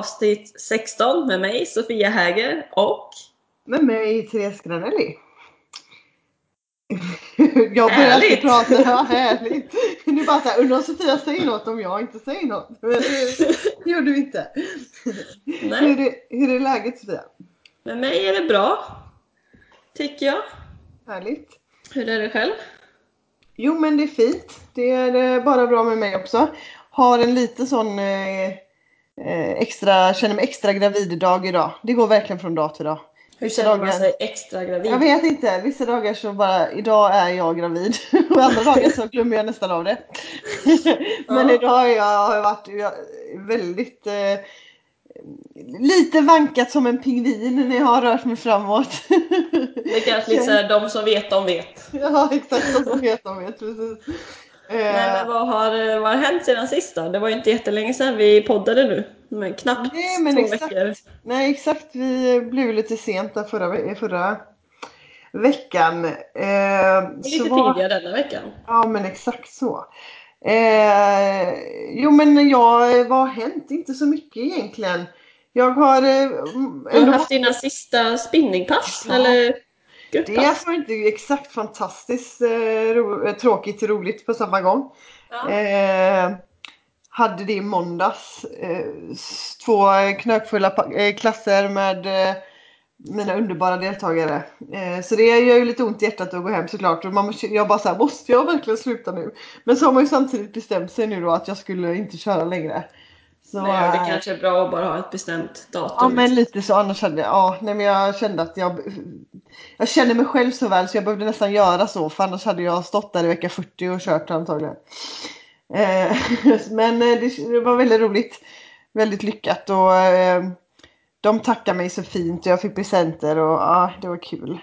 Avsnitt 16 med mig, Sofia Häger och Med mig, Therese Granelli. Jag börjar Härligt. alltid prata, ja härligt. Nu bara såhär, undrar om Sofia säger något om jag inte säger något. Men det gjorde vi inte. Hur Nej, är, det, hur är läget Sofia? med mig är det bra. Tycker jag. Härligt. Hur är det själv? Jo men det är fint. Det är eh, bara bra med mig också. Har en lite sån eh, extra, känner mig extra gravid dag idag. Det går verkligen från dag till dag. Hur Vissa känner man dagar- sig extra gravid? Jag vet inte, vissa dagar så bara, idag är jag gravid och andra dagar så glömmer jag nästan av det. Men Ja. idag har jag varit jag, väldigt eh, lite vankat som en pingvin när jag har rört mig framåt. Det är kanske lite såhär, de som vet, de vet. ja exakt, de som vet de vet precis. Eh, Nej, men vad har, vad har hänt sedan sist då? Det var ju inte jättelänge sedan vi poddade nu. Men knappt Nej, men två exakt. veckor. Nej exakt, vi blev lite sent där förra, förra veckan. Eh, Lite var- tidigare denna veckan. Ja men exakt så. Eh, jo men jag, vad har hänt? Inte så mycket egentligen. Jag har eh, Du har ändå haft dina sista spinningpass, Ja. eller Det grupppass? var inte exakt fantastiskt eh, ro, eh, tråkigt och roligt på samma gång. Ja. Eh, hade det i måndags. Eh, två knökfulla eh, klasser med eh, mina underbara deltagare. Eh, så det gör ju lite ont i hjärtat att gå hem såklart. Och man, jag bara såhär, måste jag verkligen sluta nu? Men så har man ju samtidigt bestämt sig nu då att jag skulle inte köra längre. Så, Nej, det eh, kanske är bra att bara ha ett bestämt datum. Ja men lite så, annars hade jag, ja, nej men jag kände att jag, jag känner mig själv så väl så jag behövde nästan göra så för annars hade jag stått där i vecka 40 och kört antagligen. Eh, men eh, det, det var väldigt roligt, väldigt lyckat och eh, de tackade mig så fint och jag fick presenter och ja, det var kul.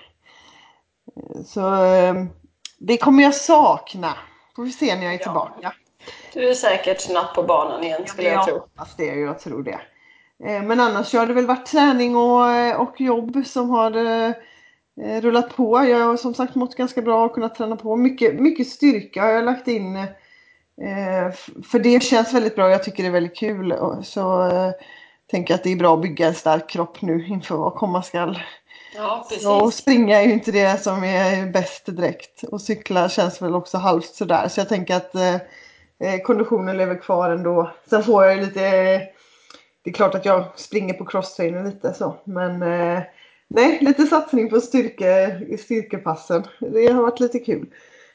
Så eh, det kommer jag sakna. Får vi se när jag är Ja. tillbaka. Du är säkert snabbt på banan igen skulle jag tro. hoppas det, jag tror det. Eh, Men annars har det väl varit träning och, eh, och jobb som har eh, rullat på. Jag har som sagt mått ganska bra och kunnat träna på. Mycket, mycket styrka har jag lagt in. För det känns väldigt bra. Jag tycker det är väldigt kul. Och Så tänker jag att det är bra att bygga en stark kropp nu inför vad komma skall. Ja, Så springa är ju inte det som är bäst direkt. Och cykla känns väl också halvt sådär. Så jag tänker att eh, konditionen lever kvar ändå. Sen får jag ju lite... Det är klart att jag springer på crosstrainer lite så. Men eh, nej, lite satsning på styrke, styrkepassen. Det har varit lite kul.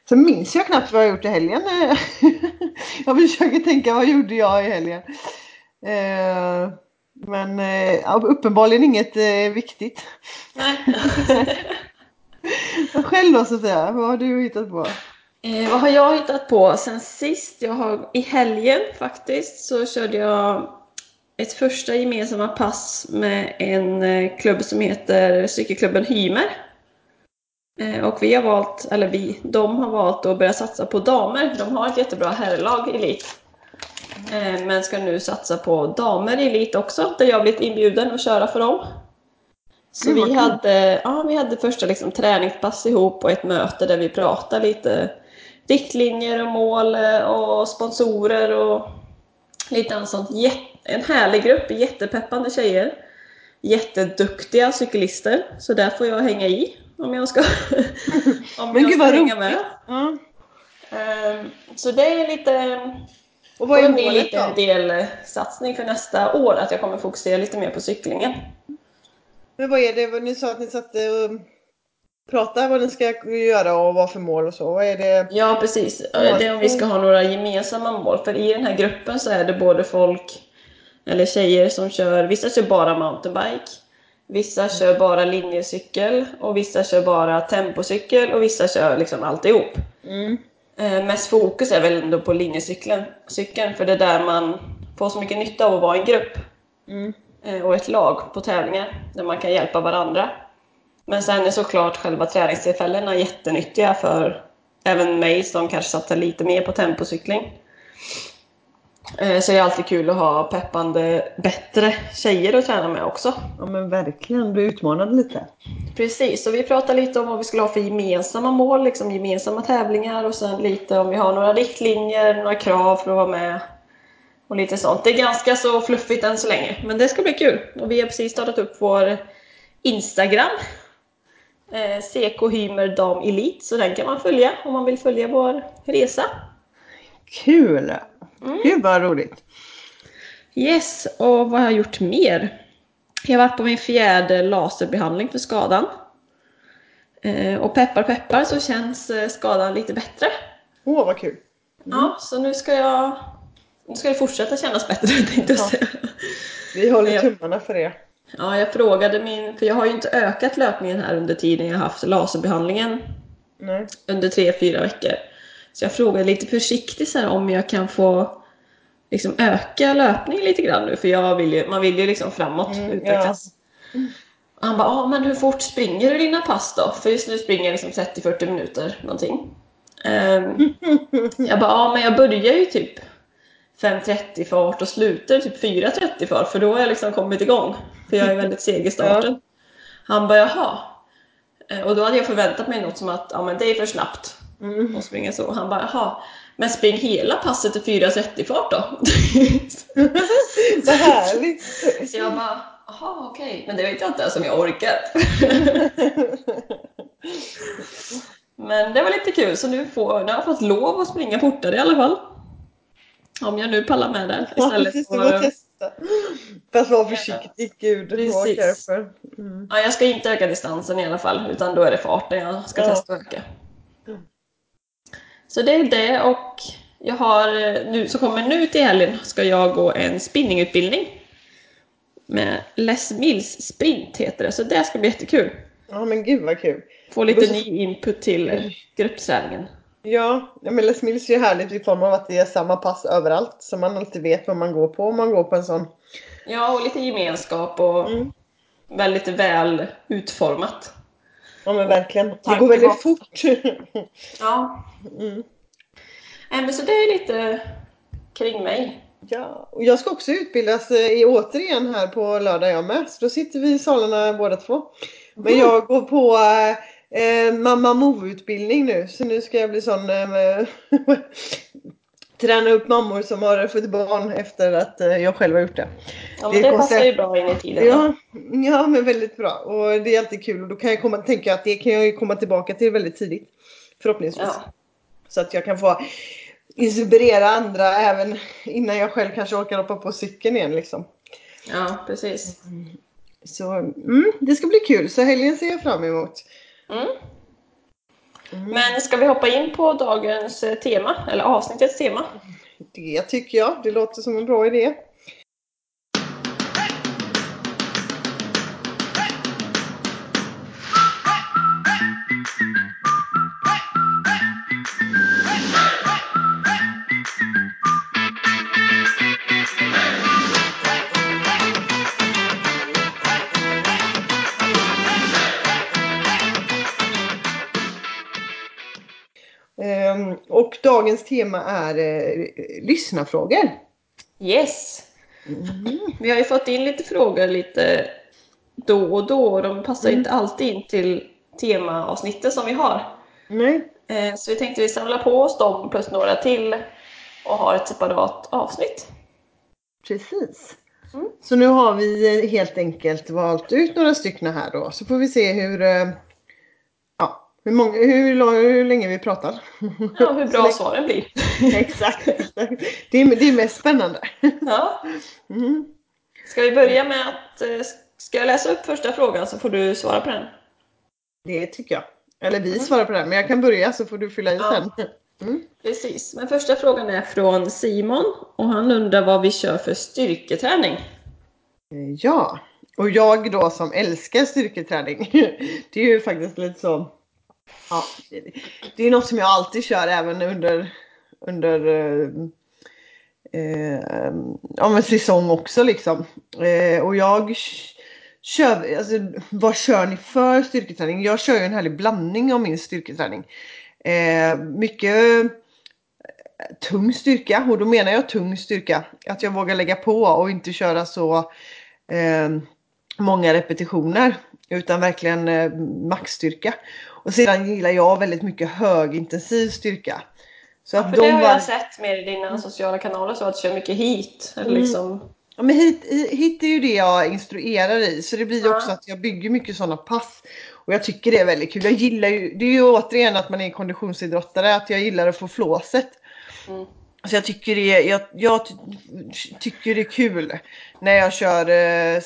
Sen minns jag knappt vad jag gjort i helgen. jag försöker tänka vad gjorde jag i helgen. Eh, men eh, uppenbarligen inget eh, viktigt. Nej. Själv då Sofia, vad har du hittat på? Eh, vad har jag hittat på sen sist? Jag har, I helgen faktiskt så körde jag ett första gemensamma pass med en eh, klubb som heter cykelklubben Hymer. Eh, och vi har valt, eller vi, de har valt att börja satsa på damer. De har ett jättebra herrlag elit. Eh, men ska nu satsa på damer i elit också, där jag blivit inbjuden att köra för dem. Så vad vi hade, ja, vi hade första liksom, träningspass ihop och ett möte där vi pratade lite riktlinjer och mål eh, och sponsorer och lite annat sånt. En härlig grupp, jättepeppande tjejer. Jätteduktiga cyklister, så där får jag hänga i om jag ska, om Men jag ska hänga med. Ja. Ehm, Så det är lite, Och vad är målet lite en då? del eh, satsning för nästa år, att jag kommer fokusera lite mer på cyklingen. Men vad är det, ni sa att ni satte och pratade vad ni ska göra och vad för mål och så. Vad är det? Ja, precis. Det är om vi ska ha några gemensamma mål. För i den här gruppen så är det både folk, eller tjejer som kör, vissa kör bara mountainbike, vissa kör bara linjecykel och vissa kör bara tempocykel och vissa kör liksom alltihop. Mm. Eh, mest fokus är väl ändå på linjecykeln, cykeln, för det är där man får så mycket nytta av att vara en grupp. Mm. eh, och ett lag på tävlingar där man kan hjälpa varandra. Men sen är såklart själva träningstillfällena jättenyttiga för även mig som kanske satsar lite mer på tempocykling. Eh, så det är alltid kul att ha peppande, bättre tjejer att träna med också. Ja men verkligen, bli utmanad lite. Precis, och vi pratar lite om vad vi skulle ha för gemensamma mål, liksom gemensamma tävlingar och sen lite om vi har några riktlinjer, några krav för att vara med och lite sånt. Det är ganska så fluffigt än så länge, men det ska bli kul. Och vi har precis startat upp vår Instagram, eh, CK Hymer Dam Elite, så den kan man följa om man vill följa vår resa. Kul! Mm. Gud vad roligt! Yes, och vad har jag gjort mer? Jag har varit på min fjärde laserbehandling för skadan. Eh, och peppar peppar så känns eh, skadan lite bättre. Åh, oh, vad kul! Mm. Ja, så nu ska jag nu ska det fortsätta kännas bättre tänkte jag säga. Vi håller tummarna för det. Ja, jag frågade min, för jag har ju inte ökat löpningen här under tiden jag haft laserbehandlingen Nej. under tre, fyra veckor. Så jag frågade lite försiktigt så här, om jag kan få liksom öka löpningen lite grann nu, för jag vill ju, man vill ju liksom framåt mm, utvecklas. Ja. Han bara, ah, men hur fort springer du dina pass då? För just nu springer jag liksom 30-40 minuter någonting. Um, jag bara, ja ah, men jag börjar ju typ 5.30 fart och slutar typ 4.30 fart för då har jag liksom kommit igång. För jag är väldigt seg i starten. Han bara, jaha. Eh, och då hade jag förväntat mig något som att, ja men det är för snabbt mm. att springa så. Han bara, jaha. Men spring hela passet i 4.30 fart då. Vad härligt! Så jag bara, jaha okej, okay. men det vet jag inte ens om jag orkar. men det var lite kul, så nu, får, nu har jag fått lov att springa fortare i alla fall. Om jag nu pallar med det istället ja, för att testa. Fast var försiktig, gud. Precis. Mm. Ja, jag ska inte öka distansen i alla fall, utan då är det farten jag ska ja. testa att öka. Så det är det och jag har, nu, så kommer nu till helgen ska jag gå en spinningutbildning. Med Les Mills Sprint heter det, så det ska bli jättekul. Ja men gud vad kul. Få lite ny input till gruppträningen. Ja, men Les Mills är ju härligt i form av att det är samma pass överallt. Så man alltid vet vad man går på om man går på en sån. Ja, och lite gemenskap och mm. väldigt väl utformat. Ja men verkligen. Det går väldigt fort. ja. Mm. Men så det är lite kring mig. Ja, och jag ska också utbildas eh, i återigen här på lördag jag med. Så då sitter vi i salarna båda två. Men jag går på eh, mamma Mo-utbildning nu. Så nu ska jag bli sån eh, träna upp mammor som har fått barn efter att eh, jag själv har gjort det. Ja, det, det passar ju bra in i tiden. Ja, ja, men väldigt bra. Och det är alltid kul och då kan jag komma, tänka att det kan jag komma tillbaka till väldigt tidigt. Förhoppningsvis. Ja. Så att jag kan få inspirera andra även innan jag själv kanske orkar hoppa på cykeln igen liksom. Ja, precis. Så mm, det ska bli kul. Så helgen ser jag fram emot. Mm. Mm. Men ska vi hoppa in på dagens eh, tema, eller avsnittets tema? Det tycker jag. Det låter som en bra idé. Och dagens tema är eh, lyssnarfrågor. Yes! Mm. Vi har ju fått in lite frågor lite då och då och de passar mm. inte alltid in till temaavsnittet som vi har. Nej. Eh, så vi tänkte vi samla på oss dem plus några till och har ett separat avsnitt. Precis. Mm. Så nu har vi helt enkelt valt ut några stycken här då så får vi se hur eh, hur, många, hur, hur länge vi pratar. Ja, hur bra svaren blir. exakt. Det är, det är mest spännande. Ja. Mm. Ska vi börja med att, eh, ska jag läsa upp första frågan så får du svara på den? Det tycker jag. Eller vi mm. svarar på den, men jag kan börja så får du fylla i ja. sen. Mm. Precis, men första frågan är från Simon och han undrar vad vi kör för styrketräning. Ja, och jag då som älskar styrketräning. Det är ju faktiskt lite så Ja, det, är något som jag alltid kör även under, under eh, eh, ja, men säsong också liksom. Eh, och jag kör, alltså, vad kör ni för styrketräning? Jag kör ju en härlig blandning av min styrketräning. Eh, mycket eh, tung styrka och då menar jag tung styrka. Att jag vågar lägga på och inte köra så eh, många repetitioner utan verkligen eh, maxstyrka. Och sedan gillar jag väldigt mycket högintensiv styrka. Så att ja, för de det har var... jag sett mer i dina sociala kanaler så att du kör mycket hit. Eller mm. liksom... Ja, men hit, hit är ju det jag instruerar i så det blir ja. också att jag bygger mycket sådana pass. Och jag tycker det är väldigt kul. Jag gillar ju, det är ju återigen att man är konditionsidrottare, att jag gillar att få flåset. Mm. Så jag tycker, det är, jag, jag tycker det är kul när jag kör eh,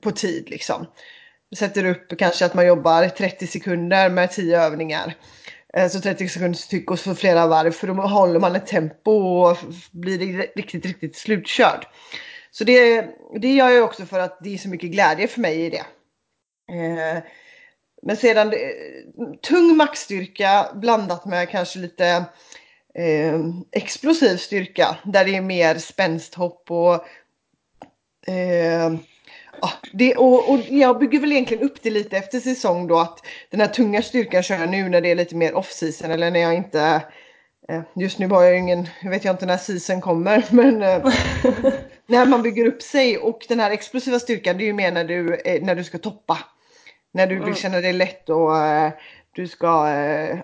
på tid liksom sätter upp kanske att man jobbar 30 sekunder med 10 övningar. Eh, så 30 sekunders styck och så flera varv för då håller man ett tempo och blir riktigt, riktigt slutkörd. Så det, det gör jag också för att det är så mycket glädje för mig i det. Eh, men sedan eh, tung maxstyrka blandat med kanske lite eh, explosiv styrka där det är mer spänsthopp och eh, det, och, och, jag bygger väl egentligen upp det lite efter säsong då att den här tunga styrkan kör jag nu när det är lite mer off-season eller när jag inte eh, Just nu har jag ingen, jag vet jag inte när season kommer men eh, När man bygger upp sig och den här explosiva styrkan det är ju mer när du, eh, när du ska toppa När du vill känna dig lätt och du ska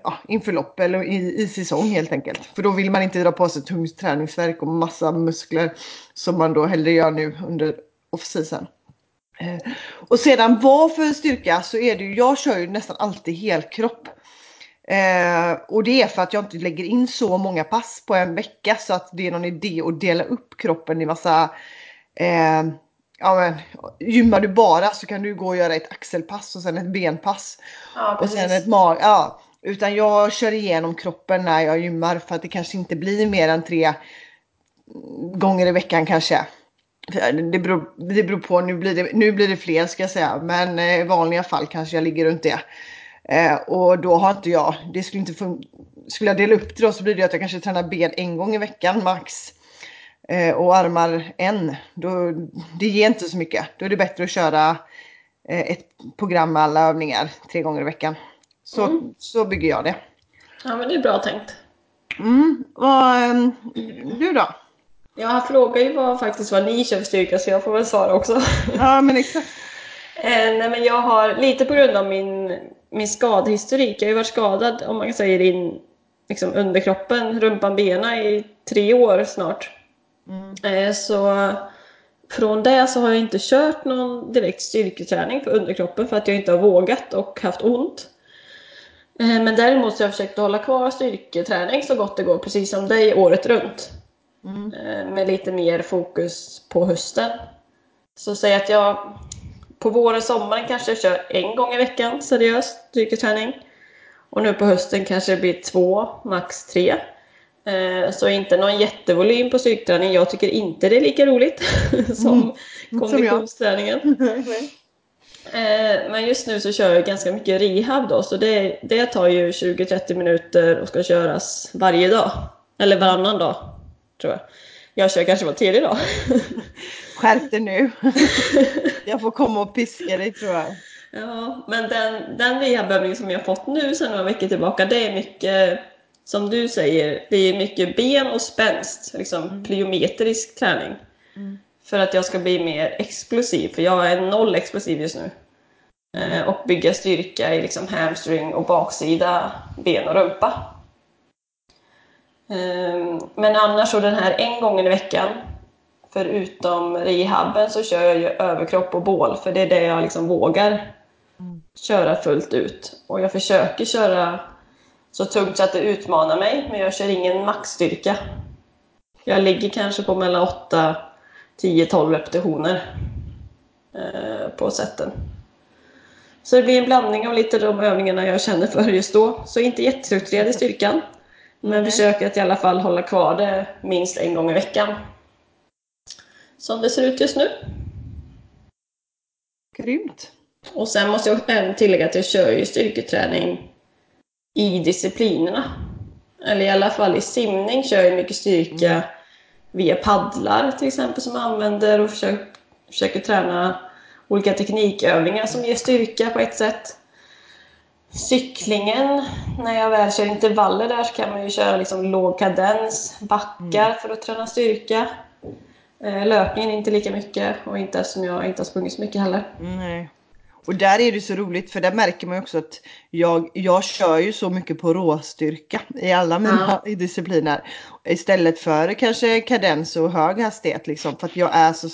ja, inför lopp eller i, i säsong helt enkelt. För då vill man inte dra på sig tungt träningsverk och massa muskler som man då hellre gör nu under off-season. Eh, och sedan vad för styrka så är det ju, jag kör ju nästan alltid helkropp. Eh, och det är för att jag inte lägger in så många pass på en vecka så att det är någon idé att dela upp kroppen i massa eh, Ja men gymmar du bara så kan du gå och göra ett axelpass och sen ett benpass. Ja, och sen ett mag. Ja, utan jag kör igenom kroppen när jag gymmar för att det kanske inte blir mer än tre gånger i veckan kanske. Det beror, det beror på, nu blir det, nu blir det fler ska jag säga, men eh, i vanliga fall kanske jag ligger runt det. Eh, och då har inte jag, det skulle inte fun- skulle jag dela upp det då så blir det att jag kanske tränar ben en gång i veckan max. Eh, och armar en. Då, det ger inte så mycket. Då är det bättre att köra eh, ett program med alla övningar tre gånger i veckan. Så, mm. så bygger jag det. Ja men det är bra tänkt. Mm. Vad, ehm, du då? Jag frågar ju vad, faktiskt vad ni kör för styrka så jag får väl svara också. Ja men exakt. eh, nej men jag har lite på grund av min, min skadehistorik. Jag har ju varit skadad om man säger in liksom underkroppen, rumpan, benen i tre år snart. Mm. Eh, så från det så har jag inte kört någon direkt styrketräning för underkroppen för att jag inte har vågat och haft ont. Eh, men däremot så har jag försökt hålla kvar styrketräning så gott det går, precis som dig, året runt. Mm. Eh, med lite mer fokus på hösten. Så säg att jag på våren, sommaren kanske kör en gång i veckan seriöst styrketräning. Och nu på hösten kanske det blir två, max tre. Eh, så inte någon jättevolym på styrketräning. Jag tycker inte det är lika roligt som mm. konditionsträningen. Eh, men just nu så kör jag ganska mycket rehab då, så det, det tar ju 20-30 minuter och ska köras varje dag. Eller varannan dag tror jag. Jag kör kanske var tredje dag. Skärp dig nu. jag får komma och piska dig tror jag. Ja, men den, den rehabövning som jag fått nu sedan några veckor tillbaka, det är mycket, som du säger, det är mycket ben och spänst, liksom mm. plyometrisk träning. Mm. För att jag ska bli mer explosiv, för jag är noll explosiv just nu. Eh, och bygga styrka i liksom hamstring och baksida, ben och rumpa. Ehm, men annars så den här en gång i veckan, förutom rehaben så kör jag ju överkropp och bål för det är det jag liksom vågar köra fullt ut. Och jag försöker köra så tungt så att det utmanar mig, men jag kör ingen maxstyrka. Jag ligger kanske på mellan 8, 10, 12 repetitioner eh, på sätten. Så det blir en blandning av lite de övningarna jag känner för just då. Så inte jättestrukturerad i styrkan. Men mm. försöker att i alla fall hålla kvar det minst en gång i veckan. Som det ser ut just nu. Grymt! Och sen måste jag även tillägga att jag kör ju styrketräning i disciplinerna. Eller i alla fall i simning kör jag mycket styrka. via paddlar till exempel som jag använder och försöker, försöker träna olika teknikövningar som ger styrka på ett sätt. Cyklingen, när jag väl kör intervaller där så kan man ju köra liksom låg kadens, backar mm. för att träna styrka. Eh, löpningen inte lika mycket och inte eftersom jag inte har sprungit så mycket heller. Nej. Och där är det så roligt för där märker man ju också att jag, jag kör ju så mycket på råstyrka i alla mina ja. discipliner. Istället för kanske kadens och hög hastighet liksom för att jag är så,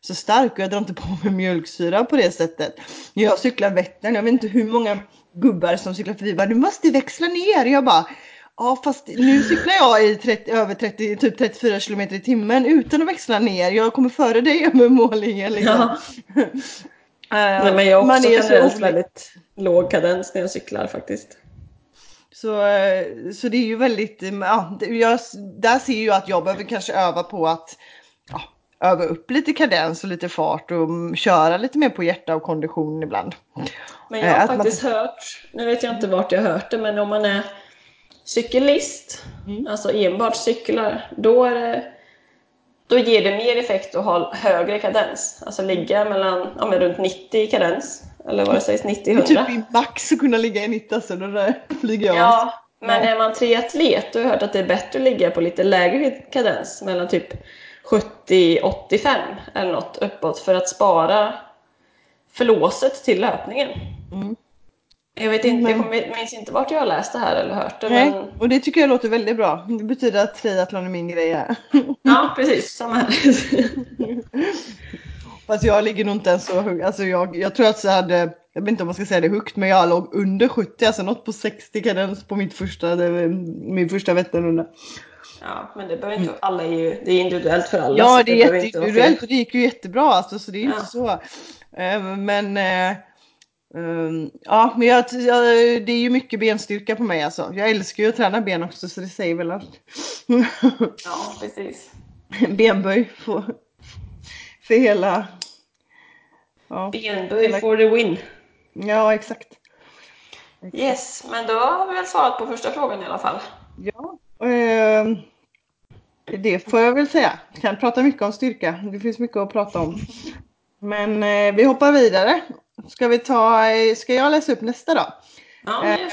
så stark och jag drar inte på mig mjölksyra på det sättet. Jag cyklar Vättern, jag vet inte hur många gubbar som cyklar förbi bara du måste växla ner. Jag bara Ja fast nu cyklar jag i 30, över 30, typ 34 km i timmen utan att växla ner. Jag kommer före dig över mållinjen liksom. Ja. Nej, men jag har också generellt väldigt låg kadens när jag cyklar faktiskt. Så, eh, så det är ju väldigt, ja, jag, där ser jag att jag behöver kanske öva på att öva upp lite kadens och lite fart och köra lite mer på hjärta och kondition ibland. Men jag har eh, att faktiskt man... hört, nu vet jag inte vart jag har hört det, men om man är cyklist, mm. alltså enbart cyklar, då är det då ger det mer effekt att ha högre kadens. Alltså ligga mellan, ja, men runt 90 i kadens. Eller vad det sägs, 90-100. Typ i max att kunna ligga i 90, alltså då där flyger jag. Ja, men är man triatlet då har jag hört att det är bättre att ligga på lite lägre kadens. Mellan typ 70-85 eller något uppåt för att spara förlåset till löpningen. Mm. Jag vet inte, men... jag minns inte vart jag har läst det här eller hört det. Nej, men... och det tycker jag låter väldigt bra. Det betyder att triathlon är min grej här. Ja, precis. Samma här. Fast jag ligger nog inte ens så högt. Alltså jag, jag tror att jag hade, jag vet inte om man ska säga det högt, men jag låg under 70, alltså något på 60 kadens på mitt första, min första Vätternrunda. Ja, men det behöver inte, alla är ju, det är individuellt för alla. Ja, det är jätteindividuellt och det gick ju jättebra alltså, så det är ja. inte så. Eh, men eh, Um, ja, men jag, jag, det är ju mycket benstyrka på mig alltså. Jag älskar ju att träna ben också så det säger väl allt. ja, precis. Benböj för, för hela... Ja, Benböj hela... for the win. Ja, exakt. exakt. Yes, men då har vi väl svarat på första frågan i alla fall. Ja, um, det får jag väl säga. Jag kan prata mycket om styrka. Det finns mycket att prata om. Men eh, vi hoppar vidare Ska vi ta, ska jag läsa upp nästa då? Ja. Eh,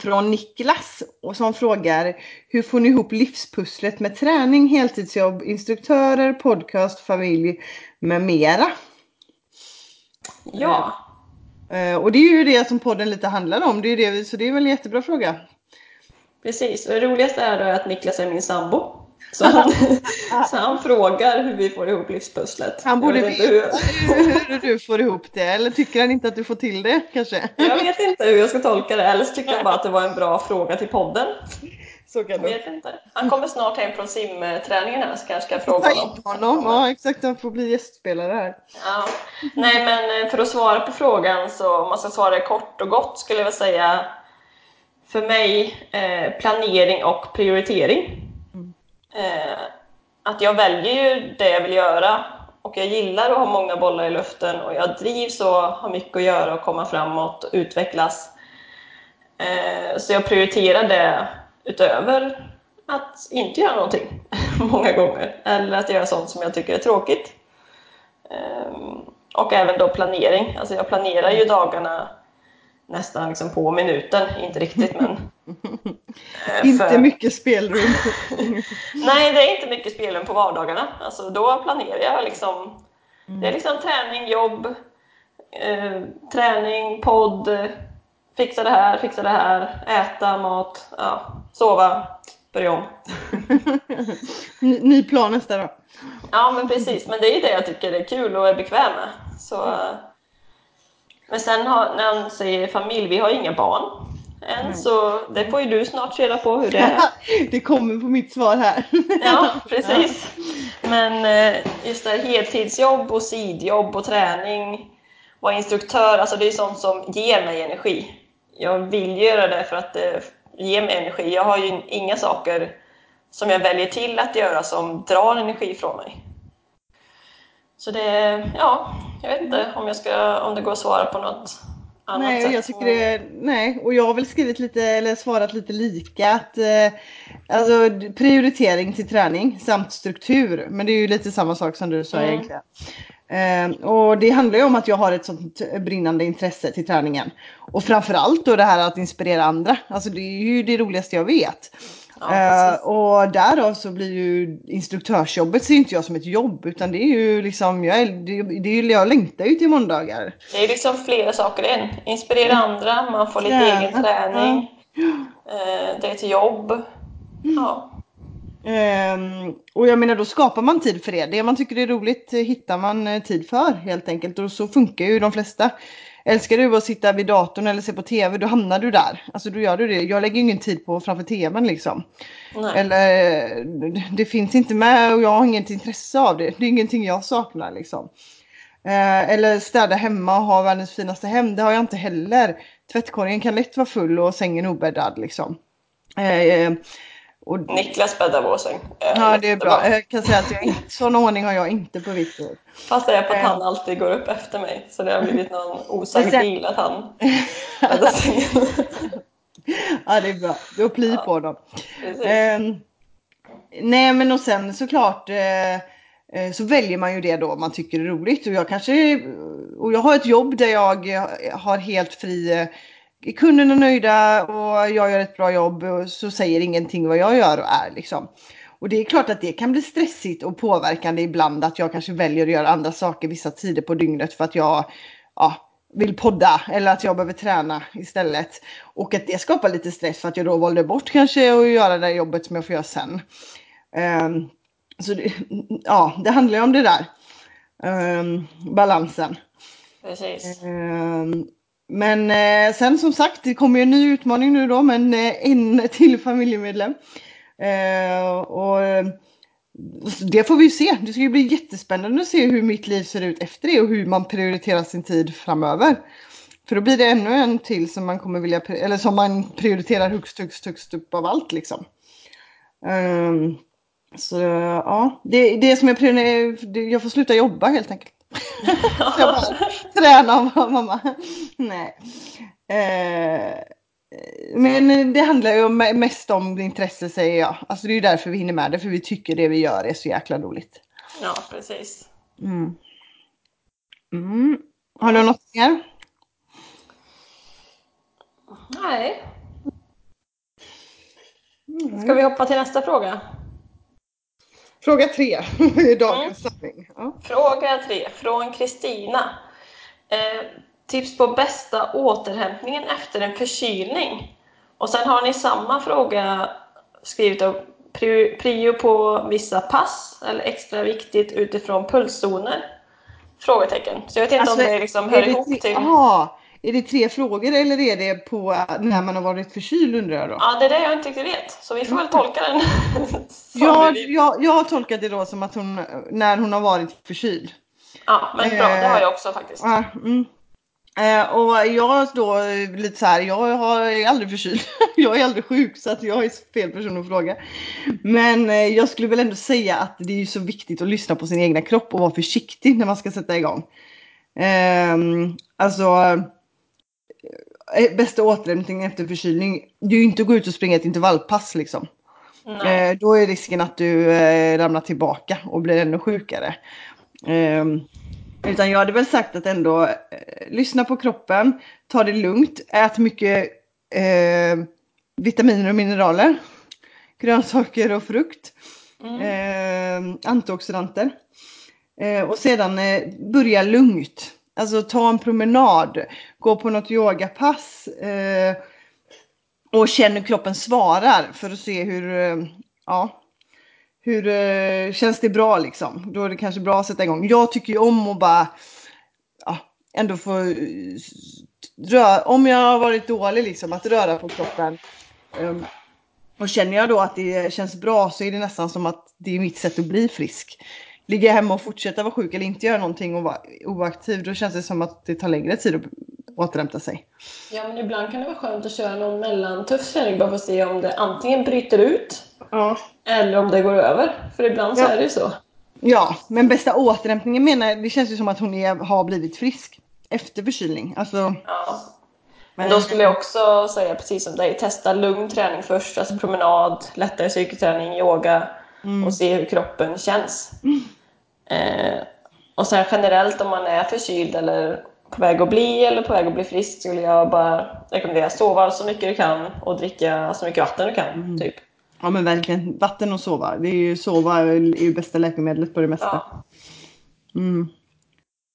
från Niklas som frågar Hur får ni ihop livspusslet med träning, heltidsjobb, instruktörer, podcast, familj med mera? Ja. Eh, och det är ju det som podden lite handlar om. Det är det, så det är väl en jättebra fråga. Precis, och det roligaste är då att Niklas är min sambo. Så han, så han frågar hur vi får ihop livspusslet. Han borde veta hur... hur du får ihop det, eller tycker han inte att du får till det kanske? Jag vet inte hur jag ska tolka det, eller så tycker han bara att det var en bra fråga till podden. Så kan jag vet inte. Han kommer snart hem från simträningen här så kanske ska jag fråga honom. honom. Ja exakt, han får bli gästspelare här. Ja. Nej men för att svara på frågan så om man ska svara kort och gott skulle jag vilja säga för mig eh, planering och prioritering. Eh, att jag väljer ju det jag vill göra och jag gillar att ha många bollar i luften och jag drivs och har mycket att göra och komma framåt och utvecklas. Eh, så jag prioriterar det utöver att inte göra någonting många gånger eller att göra sånt som jag tycker är tråkigt. Eh, och även då planering. Alltså jag planerar ju dagarna nästan liksom på minuten, inte riktigt men... Eh, inte för... mycket spelrum. Nej, det är inte mycket spelrum på vardagarna. Alltså, då planerar jag liksom. Mm. Det är liksom träning, jobb, eh, träning, podd, fixa det här, fixa det här, äta mat, ja, sova, börja om. ny, ny plan nästa dag. Ja, men precis. Men det är ju det jag tycker är kul och är bekväm med. Så, mm. Men sen har, när han säger familj, vi har inga barn än, mm. så det får ju du snart reda på hur det är. det kommer på mitt svar här. ja, precis. Men eh, just det här heltidsjobb och sidjobb och träning, vara instruktör, alltså det är sånt som ger mig energi. Jag vill göra det för att det ger mig energi. Jag har ju inga saker som jag väljer till att göra som drar energi från mig. Så det, ja, jag vet inte om, jag ska, om det går att svara på något annat Nej, sätt. jag tycker det, nej, och jag har väl skrivit lite eller svarat lite lika att eh, alltså prioritering till träning samt struktur. Men det är ju lite samma sak som du sa Mm. egentligen. Eh, och det handlar ju om att jag har ett sånt brinnande intresse till träningen. Och framförallt då det här att inspirera andra. Alltså det är ju det roligaste jag vet. Ja, precis. och därav så blir ju instruktörsjobbet ser inte jag som ett jobb utan det är ju liksom, jag, är, det, det är, jag längtar ju till måndagar. Det är liksom flera saker en. Inspirera andra, man får lite Träna, egen träning. Eh, det är ett jobb. Ja. Ehm, och jag menar då skapar man tid för det. Det man tycker är roligt hittar man eh, tid för helt enkelt. Och så funkar ju de flesta. Älskar du att sitta vid datorn eller se på TV då hamnar du där. Alltså då gör du det. Jag lägger ingen tid på framför TVn liksom. Nej. Eller eh, det finns inte med och jag har inget intresse av det. Det är ingenting jag saknar liksom. Eh, eller städa hemma och ha världens finaste hem. Det har jag inte heller. Tvättkorgen kan lätt vara full och sängen obäddad liksom. Eh, och Niklas bäddar vår säng. Eh, Ja det är bra. Jag kan säga att jag inte, sån ordning har jag inte på Victor. Fast det är på att Eh. han alltid går upp efter mig. Så det har blivit någon osagd deal att han bäddar sängen. Ja det är bra. Du har pli på dem. Ehm, nej men och sen såklart eh, eh, så väljer man ju det då man tycker är roligt. Och jag kanske, och jag har ett jobb där jag eh, har helt fri eh, Kunderna är nöjda och jag gör ett bra jobb och så säger ingenting vad jag gör och är liksom. Och det är klart att det kan bli stressigt och påverkande ibland att jag kanske väljer att göra andra saker vissa tider på dygnet för att jag ja, vill podda eller att jag behöver träna istället. Och att det skapar lite stress för att jag då valde bort kanske att göra det jobbet som jag får göra sen. Ehm, så det, ja, det handlar ju om det där. Ehm, balansen. Precis. Ehm, men eh, sen som sagt, det kommer ju en ny utmaning nu då, men eh, en till familjemedlem. Eh, och eh, det får vi ju se. Det ska ju bli jättespännande att se hur mitt liv ser ut efter det och hur man prioriterar sin tid framöver. För då blir det ännu en till som man kommer vilja, eller som man prioriterar högst, högst, högst upp av allt liksom. Um, så ja, det, det som jag prioriterar, det- jag får sluta jobba helt enkelt. jag bara träna mamma. Nej. Eh, men det handlar ju mest om intresse säger jag. Alltså det är ju därför vi hinner med det, för vi tycker det vi gör är så jäkla roligt. Ja, precis. Mm. Mm. Har du något mer? Nej. Ska vi hoppa till nästa fråga? Fråga tre i dagens samling. Ja. Fråga tre från Kristina. Eh, tips på bästa återhämtningen efter en förkylning. Och sen har ni samma fråga skrivit av prio, på vissa pass eller extra viktigt utifrån pulszoner? Frågetecken. Så jag vet inte om det liksom hör Alltså, det ihop till... aha, är det tre frågor eller är det på när man har varit förkyld undrar jag då? Ja, det är det jag inte riktigt vet. Så vi får väl tolka den Jag, jag, jag har tolkat det då som att hon, när hon har varit förkyld. Ja, men bra. Det har jag också faktiskt. Ja, mm. Eh, och jag då eh, lite så här, jag har är aldrig förkyld. jag är aldrig sjuk så att jag är fel person att fråga. Men eh, jag skulle väl ändå säga att det är ju så viktigt att lyssna på sin egna kropp och vara försiktig när man ska sätta igång. Ehm, alltså eh, bästa återhämtningen efter förkylning, det är ju inte att gå ut och springa ett intervallpass liksom. Eh, då är risken att du eh, ramlar tillbaka och blir ännu sjukare. Ehm, utan jag hade väl sagt att ändå eh, lyssna på kroppen, ta det lugnt, ät mycket eh, vitaminer och mineraler, grönsaker och frukt, Mm. eh, antioxidanter. Eh, och sedan eh, börja lugnt. Alltså ta en promenad, gå på något yogapass eh, och känn hur kroppen svarar för att se hur, eh, ja, hur eh, känns det bra liksom. Då är det kanske bra att sätta igång. Jag tycker ju om att bara ja, ändå få eh, röra, om jag har varit dålig liksom, att röra på kroppen. Ehm, och känner jag då att det känns bra så är det nästan som att det är mitt sätt att bli frisk. Ligger jag hemma och fortsätter vara sjuk eller inte göra någonting och vara oaktiv då känns det som att det tar längre tid att återhämta sig. Ja, men ibland kan det vara skönt att köra någon mellantuff träning bara för att se om det antingen bryter ut Ja. eller om det går över. För ibland så Ja. är det ju så. Ja, men bästa återhämtningen menar jag, det känns ju som att hon är, har blivit frisk efter förkylning. Alltså, Ja. Men då skulle jag också säga precis som dig, testa lugn träning först, alltså promenad, lättare styrketräning, yoga Mm. och se hur kroppen känns. Eh, och sen generellt om man är förkyld eller på väg att bli eller på väg att bli frisk skulle jag bara rekommendera sova så mycket du kan och dricka så mycket vatten du kan. Mm. Typ. Ja men verkligen, vatten och sova. Det är ju sova är ju bästa läkemedlet på det mesta. Ja. Mm.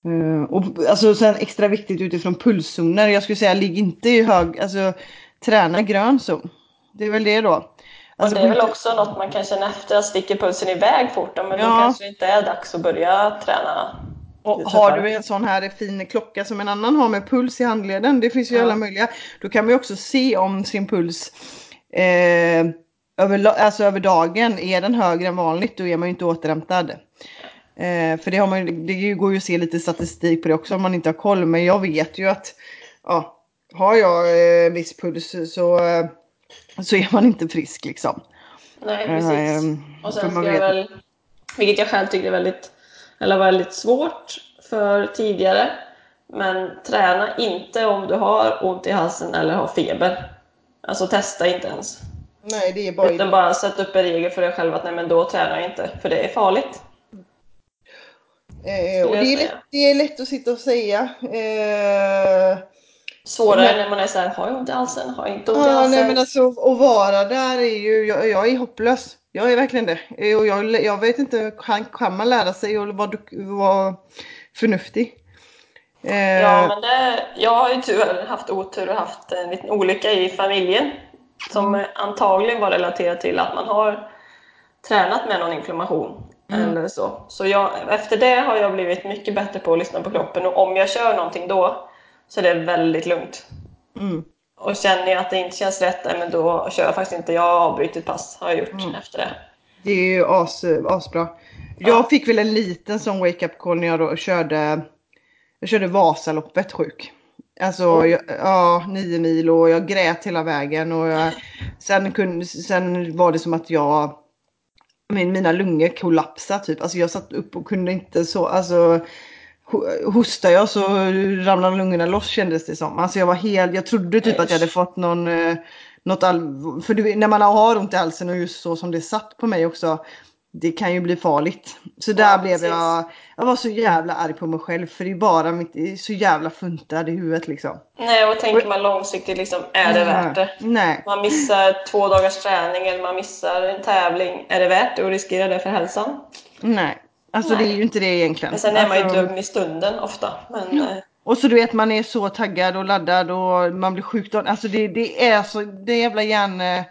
Eh, och alltså sen extra viktigt utifrån pulszoner. Jag skulle säga ligg inte i hög, alltså träna grön zon. Det är väl det då. Och Alltså, det är väl också något man kan känna efter, att sticker pulsen iväg fort, ja, men då Ja. kanske det inte är dags att börja träna. Och har du en sån här fin klocka som en annan har med puls i handleden, det finns ju Ja. alla möjliga. Då kan man ju också se om sin puls eh, över, alltså över dagen, är den högre än vanligt då är man ju inte återhämtad. Eh, för det, har man, det går ju att se lite statistik på det också om man inte har koll. Men jag vet ju att ja, har jag eh, viss puls så, eh, så är man inte frisk liksom. Nej, Eh, precis. Och för sen ska jag väl, vilket jag själv tyckte är väldigt, eller var väldigt svårt för tidigare, men träna inte om du har ont i halsen eller har feber. Alltså testa inte ens. Nej, det är bara... Utan bara sätt upp en regel för dig själv att nej men då tränar jag inte, för det är farligt. Eh, och det är, lätt, det är lätt att sitta och säga. Eh, Svårare Men- när man är såhär, har jag ont i halsen? Har jag inte ont i Ja, halsen? nej men alltså att vara där är ju, jag, jag är hopplös. Jag är verkligen det. Och jag, jag vet inte, kan, kan man lära sig att vara, vara förnuftig? Eh, Ja, men det, jag har ju tyvärr haft otur och haft en liten olycka i familjen som Mm. antagligen var relaterad till att man har tränat med någon inflammation Mm. eller så. Så jag, efter det har jag blivit mycket bättre på att lyssna på kroppen och om jag kör någonting då så är det väldigt lugnt. mm, Och känner jag att det inte känns rätt, men då kör jag faktiskt inte. Jag har avbrutit pass, har jag gjort Mm. efter det. det är ju as, asbra. Jag fick väl en liten sån wake-up call när jag då körde, jag körde Vasaloppet sjuk. Alltså, jag, ja, nio mil och jag grät hela vägen och jag, sen, kunde, sen var det som att jag, min, mina lungor kollapsade typ. Alltså jag satt upp och kunde inte så, alltså hostade jag så ramlade lungorna loss kändes det som. Alltså jag var helt, jag trodde typ att jag hade fått någon, eh, något all, för du, när man har ont i halsen och just så som det satt på mig också, det kan ju bli farligt. Så där Ja, blev precis. jag, jag var så jävla arg på mig själv för det är bara mitt, det är så jävla funtad i huvudet liksom. Nej, och tänker man långsiktigt, liksom, är det värt det? Nej. Man missar två dagars träning eller man missar en tävling. Är det värt det att riskera det för hälsan? Nej. Alltså Nej. det är ju inte det egentligen. Men sen är man ju alltså, dum i stunden ofta. Men eh, Och så du vet man är så taggad och laddad och man blir sjuk. då. Alltså det, det är så, det är jävla hjärn... eh,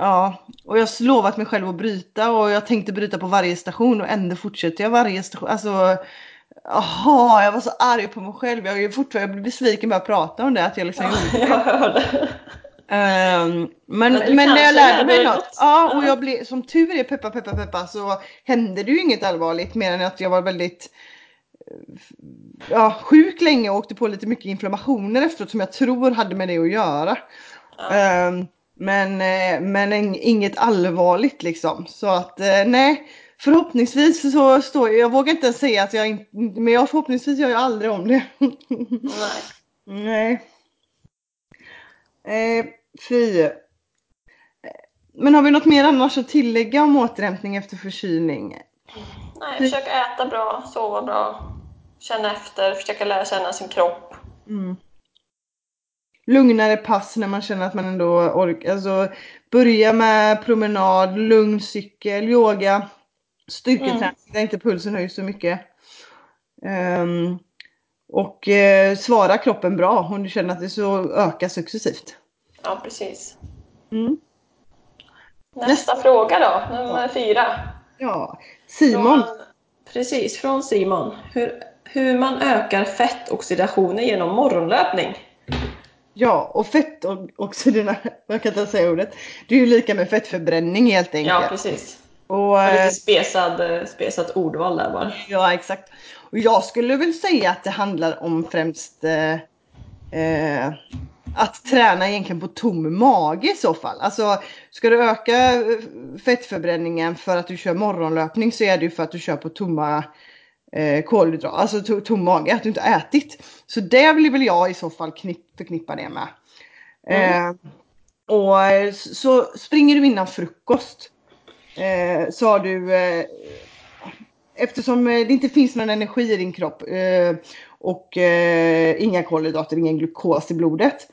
Ja, och jag har lovat mig själv att bryta och jag tänkte bryta på varje station och ändå fortsätter jag varje station. Alltså, jaha, jag var så arg på mig själv. Jag är ju fortfarande jag blir besviken bara jag pratar om det. Att jag liksom gjorde jag hörde. Ehm, men, Men när jag lärde mig något. något. Ja, och Ja. jag blev, som tur är, peppa peppa peppa, så hände det ju inget allvarligt mer än att jag var väldigt eh, ja, sjuk länge och åkte på lite mycket inflammationer efteråt som jag tror hade med det att göra. Ja. Ehm, men eh, men en, inget allvarligt liksom. Så att eh, nej, förhoppningsvis så står jag, jag vågar inte ens säga att jag inte, men jag förhoppningsvis gör jag aldrig om det. Nej. Nej. Eh, fy. Men har vi något mer annars att tillägga om återhämtning efter förkylning? Nej, försök äta bra, sova bra, känna efter, försöka lära känna sin kropp. Mm. Lugnare pass när man känner att man ändå orkar. Alltså, börja med promenad, lugn cykel, yoga, styrketräning där inte pulsen höjs så mycket. Ehm, och eh, svara kroppen bra om du känner att det så ökar successivt. Ja, precis. Mm. Nästa fråga då, nummer fyra. Ja, Simon. Från, precis, från Simon. Hur, hur man ökar fettoxidationer genom morgonlöpning. Ja, och fettoxiderna, jag kan inte säga ordet. Det är ju lika med fettförbränning helt enkelt. Ja, precis. och, Och eh, lite spesad, eh, spesat ordval där bara. ja, exakt. Och jag skulle väl säga att det handlar om främst eh, eh, att träna egentligen på tom mage i så fall. Alltså, ska du öka eh, fettförbränningen för att du kör morgonlöpning så är det ju för att du kör på tomma eh, kolhydrater, alltså to tom mage, att du inte ätit. Så det vill väl jag i så fall knipp, förknippa det med. Mm. Eh, och eh, så springer du innan frukost eh, så har du eh, eftersom eh, det inte finns någon energi i din kropp eh, och eh, inga kolhydrater, ingen glukos i blodet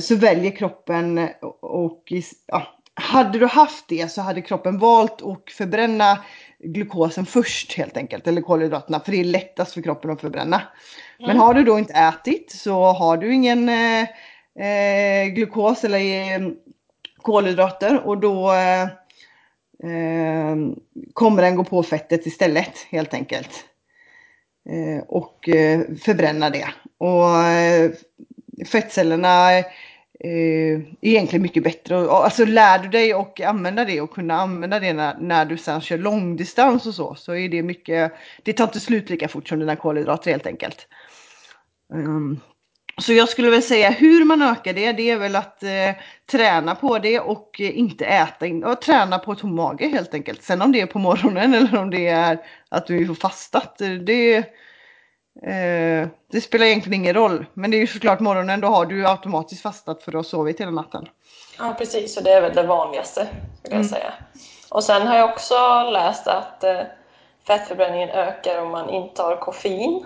så väljer kroppen och ja, hade du haft det så hade kroppen valt att förbränna glukosen först helt enkelt, eller kolhydraterna, för det är lättast för kroppen att förbränna. Men har du då inte ätit så har du ingen eh, glukos eller eh, kolhydrater och då eh, Ehm, kommer den gå på fettet istället helt enkelt. Eh, och eh, förbränna det. Och eh, fettcellerna eh, är egentligen mycket bättre. Alltså lär du dig och använda det och kunna använda det när, när du sen kör långdistans och så, så är det mycket, det tar inte slut lika fort som dina kolhydrater helt enkelt. Um, så jag skulle väl säga hur man ökar det, det är väl att eh, träna på det och eh, inte äta in, och träna på tom mage helt enkelt. Sen om det är på morgonen eller om det är att du får fastat, det, eh, det spelar egentligen ingen roll. Men det är ju såklart morgonen, då har du automatiskt fastat för att ha sovit hela natten. Ja precis, och det är väl det vanligaste skulle jag mm. säga. Och sen har jag också läst att eh, fettförbränningen ökar om man intar koffein.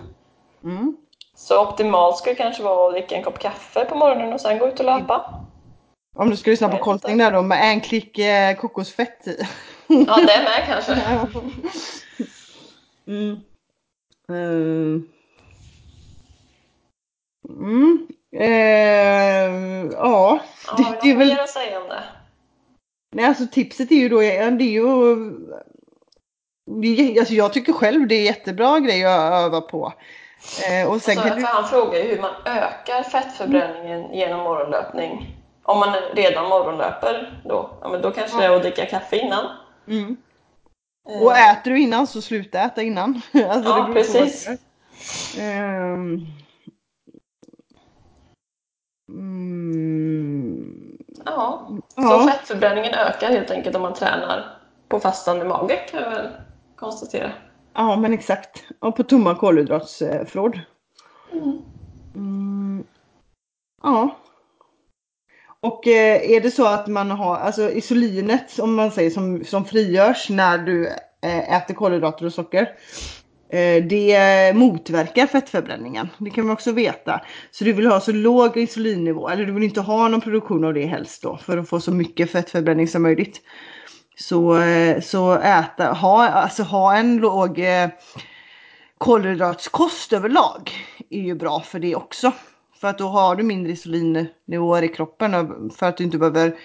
Mm. Så optimalt skulle kanske vara att dricka en kopp kaffe på morgonen och sen gå ut och löpa. Om du ska lyssna på koltning där då med en klick eh, kokosfett i. Ja, det med kanske. mm. Mm. Mm. Eh, ja, ja det, det är väl... mer att säga om det? Nej, alltså tipset är ju då, det är ju Alltså jag tycker själv det är jättebra grej att öva på. Eh, och sen alltså, kan du... Han frågar ju hur man ökar fettförbränningen mm. genom morgonlöpning. Om man redan morgonlöper då, ja, men då kanske det är att dricka kaffe innan. Mm. Eh. Och äter du innan så sluta äta innan. alltså, ja, precis. Um... Mm. Ja, så ja. fettförbränningen ökar helt enkelt om man tränar på fastande mage kan jag väl konstatera. Ja men exakt. Och på tomma kolhydratsförråd. Mm. Mm. Ja. Och eh, är det så att man har, alltså isolinet om man säger som, som frigörs när du eh, äter kolhydrater och socker. Eh, det motverkar fettförbränningen. Det kan man också veta. Så du vill ha så låg insulinnivå, eller du vill inte ha någon produktion av det helst då för att få så mycket fettförbränning som möjligt. Så, eh, så äta, ha, alltså ha en låg eh, kolhydratskost överlag är ju bra för det också. För att då har du mindre insulinnivåer i kroppen för att du inte behöver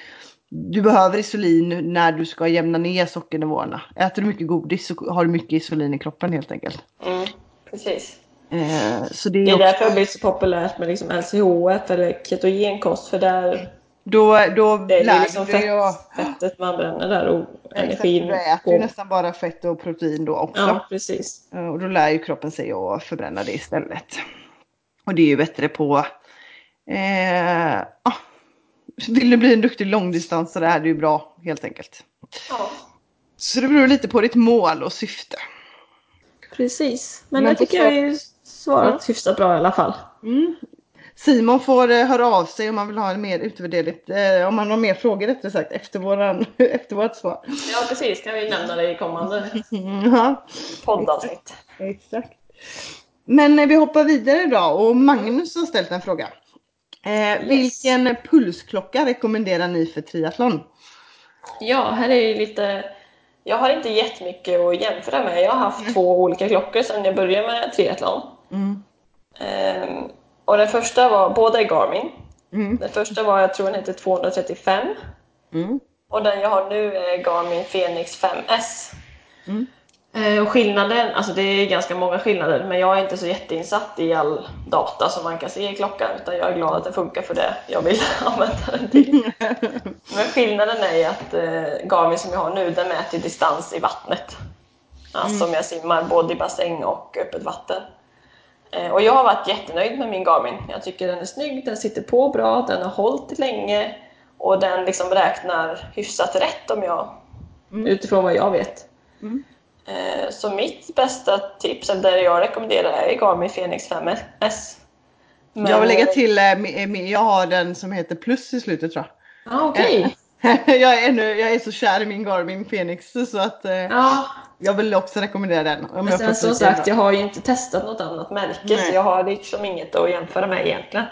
du behöver insulin när du ska jämna ner sockernivåerna. Äter du mycket godis så har du mycket insulin i kroppen helt enkelt. Mm, precis. Eh, så det är, det är också... därför det blir så populärt med liksom LCHF eller ketogenkost för där då, då det är liksom fett, jag... fettet man bränner där och energin. Du äter ju nästan bara fett och protein då också. Ja, precis. Och då lär ju kroppen sig att förbränna det istället. Och det är ju bättre på eh, ah, Vill du bli en duktig långdistansare är det ju bra helt enkelt. Ja. Så det beror lite på ditt mål och syfte. Precis, men, men det tycker jag är svarat ja. hyfsat bra i alla fall. Mm. Simon får eh, höra av sig om man vill ha en mer utvärdering, eh, om man har mer frågor rättare sagt efter, våran, efter vårt svar. Ja precis, kan vi nämna det i kommande ja. poddavsnitt. Exakt. Men eh, vi hoppar vidare då och Magnus har ställt en fråga. Eh, yes. Vilken pulsklocka rekommenderar ni för triathlon? Ja, här är lite jag har inte jättemycket att jämföra med. Jag har haft mm. två olika klockor sedan jag började med triathlon. Mm. Um, och den första var, båda är Garmin. Mm. Den första var, jag tror den heter 235. Mm. Och den jag har nu är Garmin Fenix 5S. Mm. Eh, och skillnaden, alltså det är ganska många skillnader, men jag är inte så jätteinsatt i all data som man kan se i klockan, utan jag är glad att den funkar för det jag vill använda den till. men skillnaden är att eh, Garmin som jag har nu, den mäter distans i vattnet. Alltså mm. om jag simmar både i bassäng och öppet vatten. Eh, och jag har varit jättenöjd med min Garmin. Jag tycker den är snygg, den sitter på bra, den har hållit länge och den liksom räknar hyfsat rätt om jag, mm. utifrån vad jag vet. Mm. Eh, så mitt bästa tips, eller det jag rekommenderar, är Garmin Fenix 5S. Men... Jag vill lägga till, jag har den som heter Plus i slutet tror jag. Ah. Okay. jag, är ännu, jag är så kär i min Garmin Fenix så att ja. jag vill också rekommendera den. Om Men sen som sagt, jag har ju inte testat något annat märke Nej. så jag har liksom inget att jämföra med egentligen.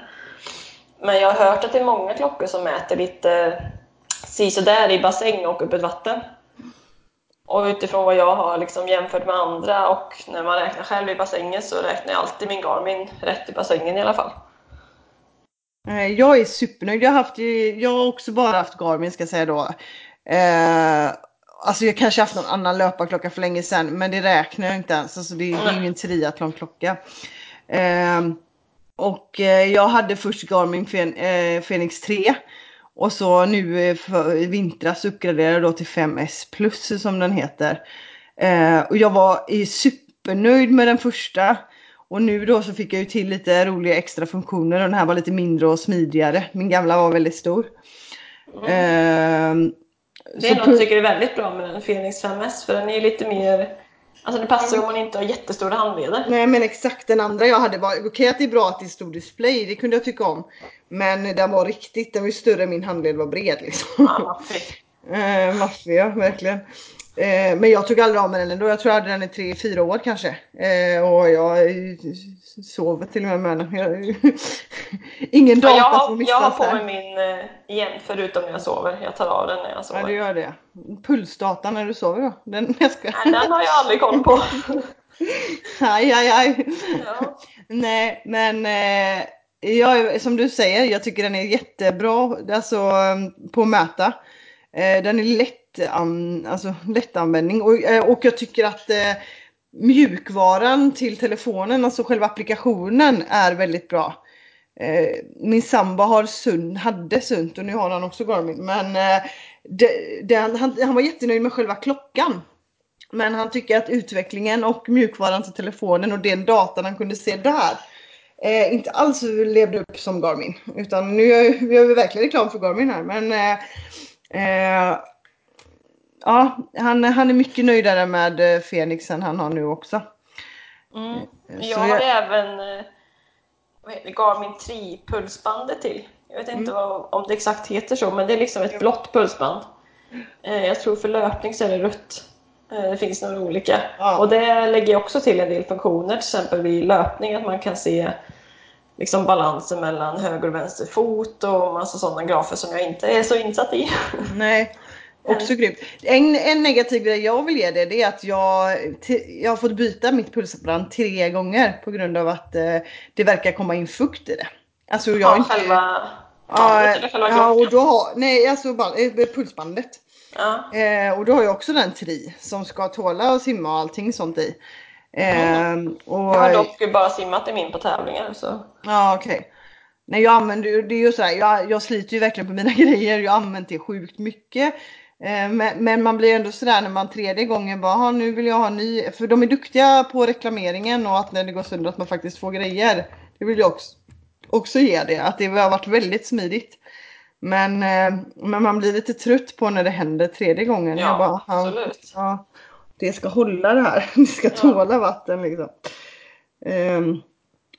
Men jag har hört att det är många klockor som mäter lite sisådär i bassäng och öppet vatten. Och utifrån vad jag har liksom jämfört med andra och när man räknar själv i bassängen så räknar jag alltid min Garmin rätt i bassängen i alla fall. Eh, jag är supernöjd. Jag har, haft, jag har också bara haft Garmin ska jag säga då. Eh, alltså jag kanske haft någon annan löparklocka för länge sedan men det räknar jag inte ens. Alltså det, det är ju en triathlonklocka. Eh, och eh, jag hade först Garmin eh, Fenix 3. Och så nu i vintras uppgraderade jag då till 5S plus som den heter. Eh, och jag var supernöjd med den första. Och nu då så fick jag ju till lite roliga extra funktioner och den här var lite mindre och smidigare. Min gamla var väldigt stor. Mm. Eh, det är något jag tycker är väldigt bra med den Fenix 5S för den är lite mer Alltså det passar ju om man inte har jättestora handleder. Nej men exakt den andra jag hade var, okej okay, att det är bra att det är stor display, det kunde jag tycka om. Men den var riktigt, den var ju större än min handled var bred liksom. Ja, maffig. eh, maffig ja, verkligen. Eh, men jag tog aldrig av mig den ändå. Jag tror jag hade den i tre, fyra år kanske. Eh, och jag sov till och med med den. Ingen data jag har, som Jag har på mig min eh, igen förutom när jag sover. Jag tar av den när jag sover. Ja du gör det. Pulsdata när du sover då? Den, jag ska... Nej, den har jag aldrig koll på. aj, aj, aj. Ja. Nej, men eh, jag, som du säger, jag tycker den är jättebra alltså, på att mäta. Eh, den är lätt, an, alltså, lättanvändning och, eh, och jag tycker att eh, mjukvaran till telefonen, alltså själva applikationen är väldigt bra. Eh, min sambo har sunt, hade sunt och nu har han också Garmin. Men eh, det, det, han, han var jättenöjd med själva klockan. Men han tycker att utvecklingen och mjukvaran till telefonen och den datan han kunde se där eh, inte alls levde upp som Garmin. Utan nu gör vi verkligen reklam för Garmin här. Men eh, eh, ja, han, han är mycket nöjdare med eh, Fenixen han har nu också. Mm. Eh, jag har jag... även eh, vad heter, Garmin Tri-pulsbandet till. Jag vet inte mm. vad, om det exakt heter så, men det är liksom ett blått pulsband. Jag tror för löpning så är det rött. Det finns några olika. Ja. Och det lägger också till en del funktioner, till exempel vid löpning, att man kan se liksom balansen mellan höger och vänster fot och massa sådana grafer som jag inte är så insatt i. Nej, också grymt. En, en negativ grej jag vill ge det, det är att jag, jag har fått byta mitt pulsband tre gånger på grund av att eh, det verkar komma in fukt i det. Alltså jag ja, inte... själva eller själva Ja, och då har, nej alltså eh, pulsbandet. Ja. Eh, och då har jag också den tri som ska tåla att simma och allting sånt i. Mm. och, jag har dock bara simmat i min på tävlingar. Så. Ja okej. Okay. Nej jag använder det är ju sådär, jag, jag sliter ju verkligen på mina grejer. Jag har använt det sjukt mycket. Eh, men, men, man blir ändå sådär när man tredje gången bara, nu vill jag ha en ny. För de är duktiga på reklameringen och att när det går sönder att man faktiskt får grejer. Det vill jag också, också ge det, att det har varit väldigt smidigt. Men, eh, men man blir lite trött på när det händer tredje gången. Ja, bara, absolut. Ja, det ska hålla det här. Det ska tåla ja. vatten liksom. Um,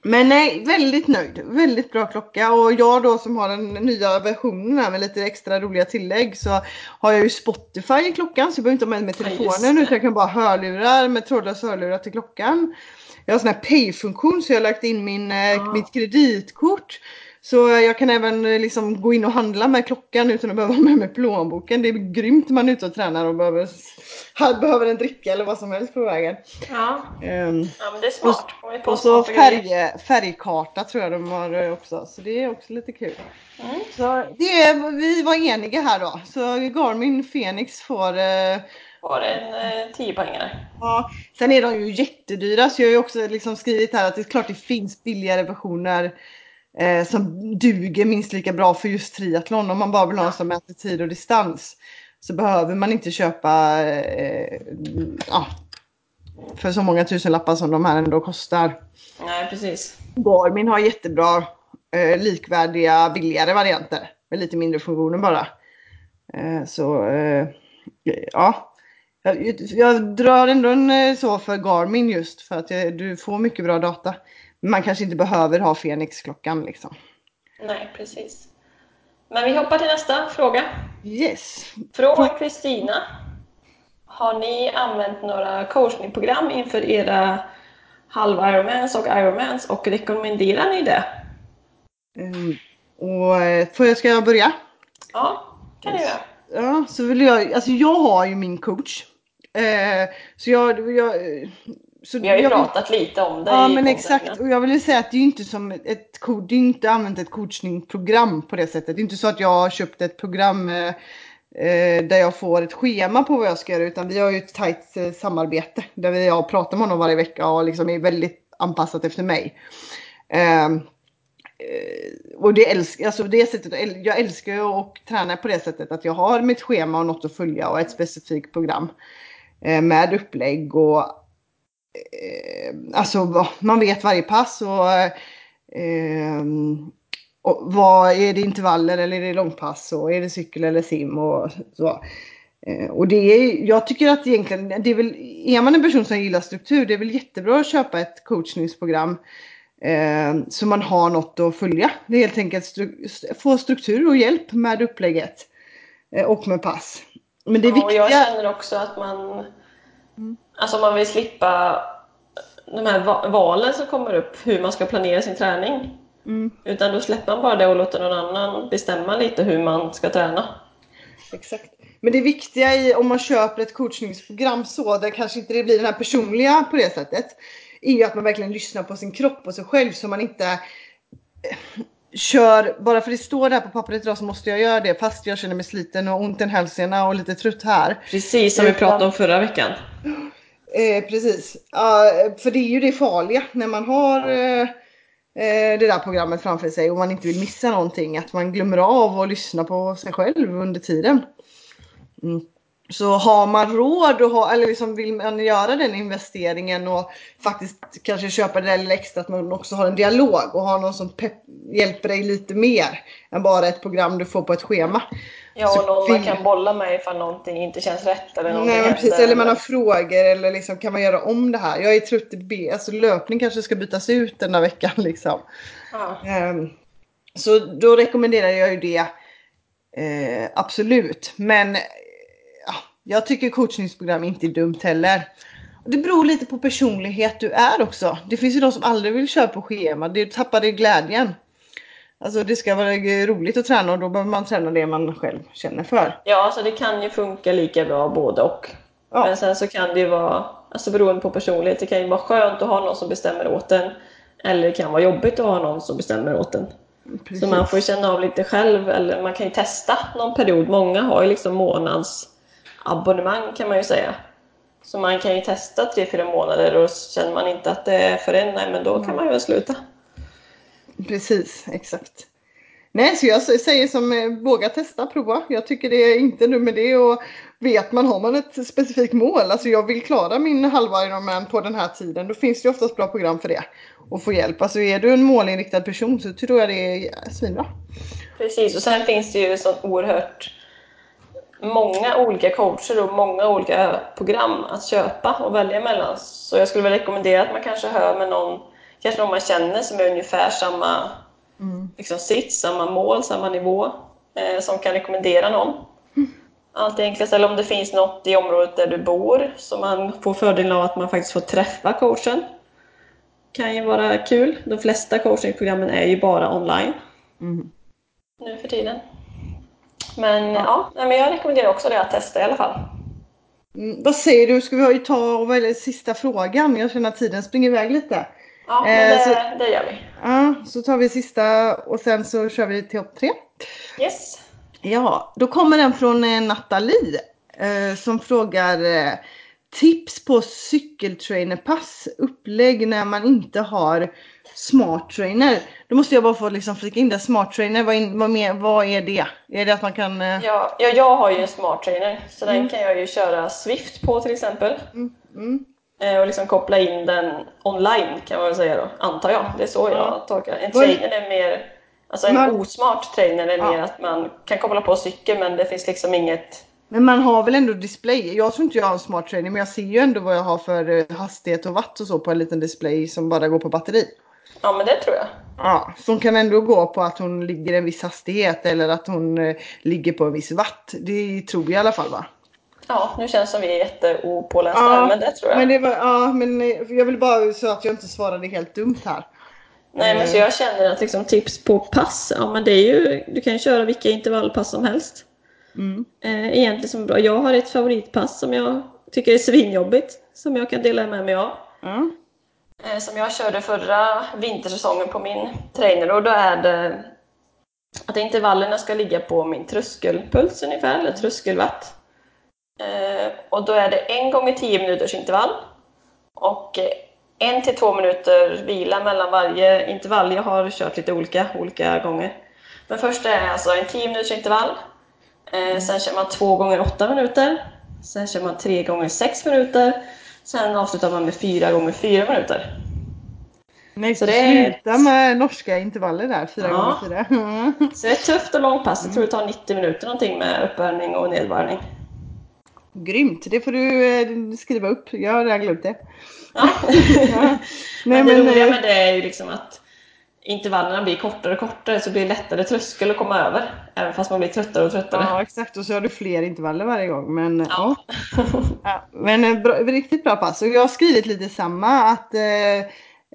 men nej, väldigt nöjd. Väldigt bra klocka och jag då som har den nya versionen med lite extra roliga tillägg så har jag ju Spotify i klockan så jag behöver inte ha med mig telefonen utan jag kan bara hörlurar med trådlösa hörlurar till klockan. Jag har sån här pay-funktion så jag har lagt in min, ah. mitt kreditkort så jag kan även eh, liksom gå in och handla med klockan utan att behöva ha med mig plånboken. Det är grymt när man är ute och tränar och behöver, behöver en dricka eller vad som helst på vägen. Ja, um, ja men det är smart. Och, och så färg, färgkarta tror jag de har eh, också. Så det är också lite kul. Mm. Så det vi var eniga här då. Så Garmin Fenix får eh, får en eh, 10 poängare. Ja, sen är de ju jättedyra så jag har ju också liksom skrivit här att det är klart det finns billigare versioner eh, som duger minst lika bra för just triathlon. Om man bara vill ha en som mäter tid och distans så behöver man inte köpa eh, ja, för så många tusenlappar som de här ändå kostar. Nej, precis. Garmin har jättebra eh, likvärdiga billigare varianter med lite mindre funktioner bara. Eh, så eh, ja, Jag, jag drar ändå en eh, så för Garmin just för att jag, du får mycket bra data. Man kanske inte behöver ha Fenix-klockan liksom. Nej, precis. Men vi hoppar till nästa fråga. Yes. Från Kristina. Har ni använt några coachingprogram inför era halv Ironmans och Ironmans och rekommenderar ni det? Mm. Och eh, får jag, ska jag börja? Ja, kan du göra. Ja, så vill jag, alltså jag har ju min coach. Eh, så jag, jag så Vi har ju jag, pratat lite om det Ja men exakt och jag vill ju säga att det är ju inte som ett co- det är inte använt ett coachingprogram på det sättet. Det är inte så att jag har köpt ett program eh, eh, där jag får ett schema på vad jag ska göra utan vi har ju ett tajt eh, samarbete där vi jag pratar med honom varje vecka och liksom är väldigt anpassat efter mig. Ehm, eh, och det älskar, alltså det sättet, jag älskar ju att träna på det sättet att jag har mitt schema och något att följa och ett specifikt program eh, med upplägg och alltså va- man vet varje pass och, eh, och vad är det intervaller eller är det långpass och är det cykel eller sim och så. Eh, Och det är, jag tycker att egentligen, det är väl, är man en person som gillar struktur, det är väl jättebra att köpa ett coachningsprogram eh, så man har något att följa. Det är helt enkelt stru, få struktur och hjälp med upplägget eh, och med pass. Men det Ja, och jag viktiga... känner också att man, alltså om man vill slippa de här va- valen som kommer upp, hur man ska planera sin träning. Mm. Utan då släpper man bara det och låter någon annan bestämma lite hur man ska träna. Exakt. Men det viktiga i om man köper ett coachningsprogram så, där kanske inte det blir den här personliga på det sättet, är ju att man verkligen lyssnar på sin kropp och sig själv så man inte kör, bara för det står där på pappret idag så måste jag göra det fast jag känner mig sliten och ont i en hälsena och lite trött här. Precis som vi pratade om förra veckan. Eh, precis. Ja, för det är ju det farliga när man har eh, det där programmet framför sig och man inte vill missa någonting. Att man glömmer av att lyssna på sig själv under tiden. Mm. Så har man råd och ha, eller liksom vill man göra den investeringen och faktiskt kanske köpa det där lilla extra att man också har en dialog och har någon som hjälper dig lite mer än bara ett program du får på ett schema. Ja, och någon man kan bolla med ifall någonting inte känns rätt eller någonting Nej men precis, eller man har frågor eller liksom kan man göra om det här? Jag är trött i B, alltså löpning kanske ska bytas ut den här veckan liksom. Ehm, så då rekommenderar jag ju det eh, absolut. Men jag tycker coachningsprogram inte är dumt heller. Det beror lite på personlighet du är också. Det finns ju de som aldrig vill köra på schema, det tappar det glädjen. Alltså det ska vara roligt att träna och då behöver man träna det man själv känner för. ja, alltså det kan ju funka lika bra både och. Ja. Men sen så kan det ju vara, alltså beroende på personlighet, det kan ju vara skönt att ha någon som bestämmer åt en. Eller det kan vara jobbigt att ha någon som bestämmer åt en. Precis. Så man får ju känna av lite själv, eller man kan ju testa någon period. Många har ju liksom månadsabonnemang kan man ju säga. Så man kan ju testa 3-4 månader och känner man inte att det är för en, nej men då kan man ju väl sluta. Precis, exakt. Nej, så jag säger som eh, våga testa, prova. Jag tycker det är inte nu med det och vet man, har man ett specifikt mål, alltså jag vill klara min halva Ironman på den här tiden, då finns det oftast bra program för det. Och få hjälp. Alltså är du en målinriktad person så tror jag det är svinbra. Precis, och sen finns det ju så oerhört många olika coacher och många olika program att köpa och välja mellan. Så jag skulle väl rekommendera att man kanske hör med någon, kanske någon man känner som är ungefär samma liksom, sits, samma mål, samma nivå, eh, som kan rekommendera någon. Allt är enklast, eller om det finns något i området där du bor så man får fördelen av att man faktiskt får träffa coachen. Kan ju vara kul. De flesta coachingprogrammen är ju bara online Mm. nu för tiden. Men ja, nej, men jag rekommenderar också det att testa i alla fall. Mm, vad säger du, ska vi ta och välja sista frågan? Jag känner att tiden springer iväg lite. Ja, men Eh, det, så- det gör vi. Ja, så tar vi sista och sen så kör vi till topp tre. Yes. Ja, då kommer den från eh, Nathalie eh, som frågar eh, tips på cykeltrainerpass, upplägg när man inte har smart trainer. Då måste jag bara få liksom flika in det, smart trainer, vad, in, vad, mer, vad är det? Är det att man kan... Eh, Ja, ja, jag har ju en smart trainer så den kan jag ju köra Swift på till exempel. mm, mm, Eh, Och liksom koppla in den online kan man väl säga då, antar jag. Det är så jag Ja. tolkar En trainer är mer, alltså en Men- osmart trainer är Ja. mer att man kan koppla på cykeln men det finns liksom inget Men man har väl ändå display. Jag tror inte jag har en smart trainer men jag ser ju ändå vad jag har för eh, hastighet och watt och så på en liten display som bara går på batteri. Ja, men det tror jag. Ja, hon kan ändå gå på att hon ligger i en viss hastighet eller att hon eh, ligger på en viss watt. Det tror vi i alla fall va? Ja, nu känns det som vi är jätteopålästa här, men det tror jag. Men det var, ja, men eh, jag vill bara så att jag inte svarade helt dumt här. Nej, men så jag känner att liksom tips på pass, ja men det är ju, du kan ju köra vilka intervallpass som helst. Mm. Eh, egentligen som bra. Jag har ett favoritpass som jag tycker är svinjobbigt, som jag kan dela med mig av. Ja. Eh, som jag körde förra vintersäsongen på min trainer och då är det att intervallerna ska ligga på min tröskelpuls ungefär, eller tröskelwatt. Eh, och då är det en gånger 10 minuters intervall och en till två minuter vila mellan varje intervall. Jag har kört lite olika, olika gånger. Men första är alltså en 10 minuters intervall. Eh, sen kör man två gånger 8 minuter. Sen kör man tre gånger 6 minuter. Sen avslutar man med fyra gånger 4 minuter. Nej, Så det är- sluta med norska intervaller där, fyra Ja. gånger fyra. Mm. Så det är ett tufft och långt pass. Jag tror det tar 90 minuter någonting med uppvärmning och nedvarvning. Grymt, det får du eh, skriva upp. Jag har redan glömt det. Ja. Ja. Nej, men det men, roliga eh, med det är ju liksom att intervallerna blir kortare och kortare så blir det lättare tröskel att komma över. Även fast man blir tröttare och tröttare. Ja exakt och så har du fler intervaller varje gång. Men, Ja. ja. Men eh, bra, riktigt bra pass. Och jag har skrivit lite samma att eh,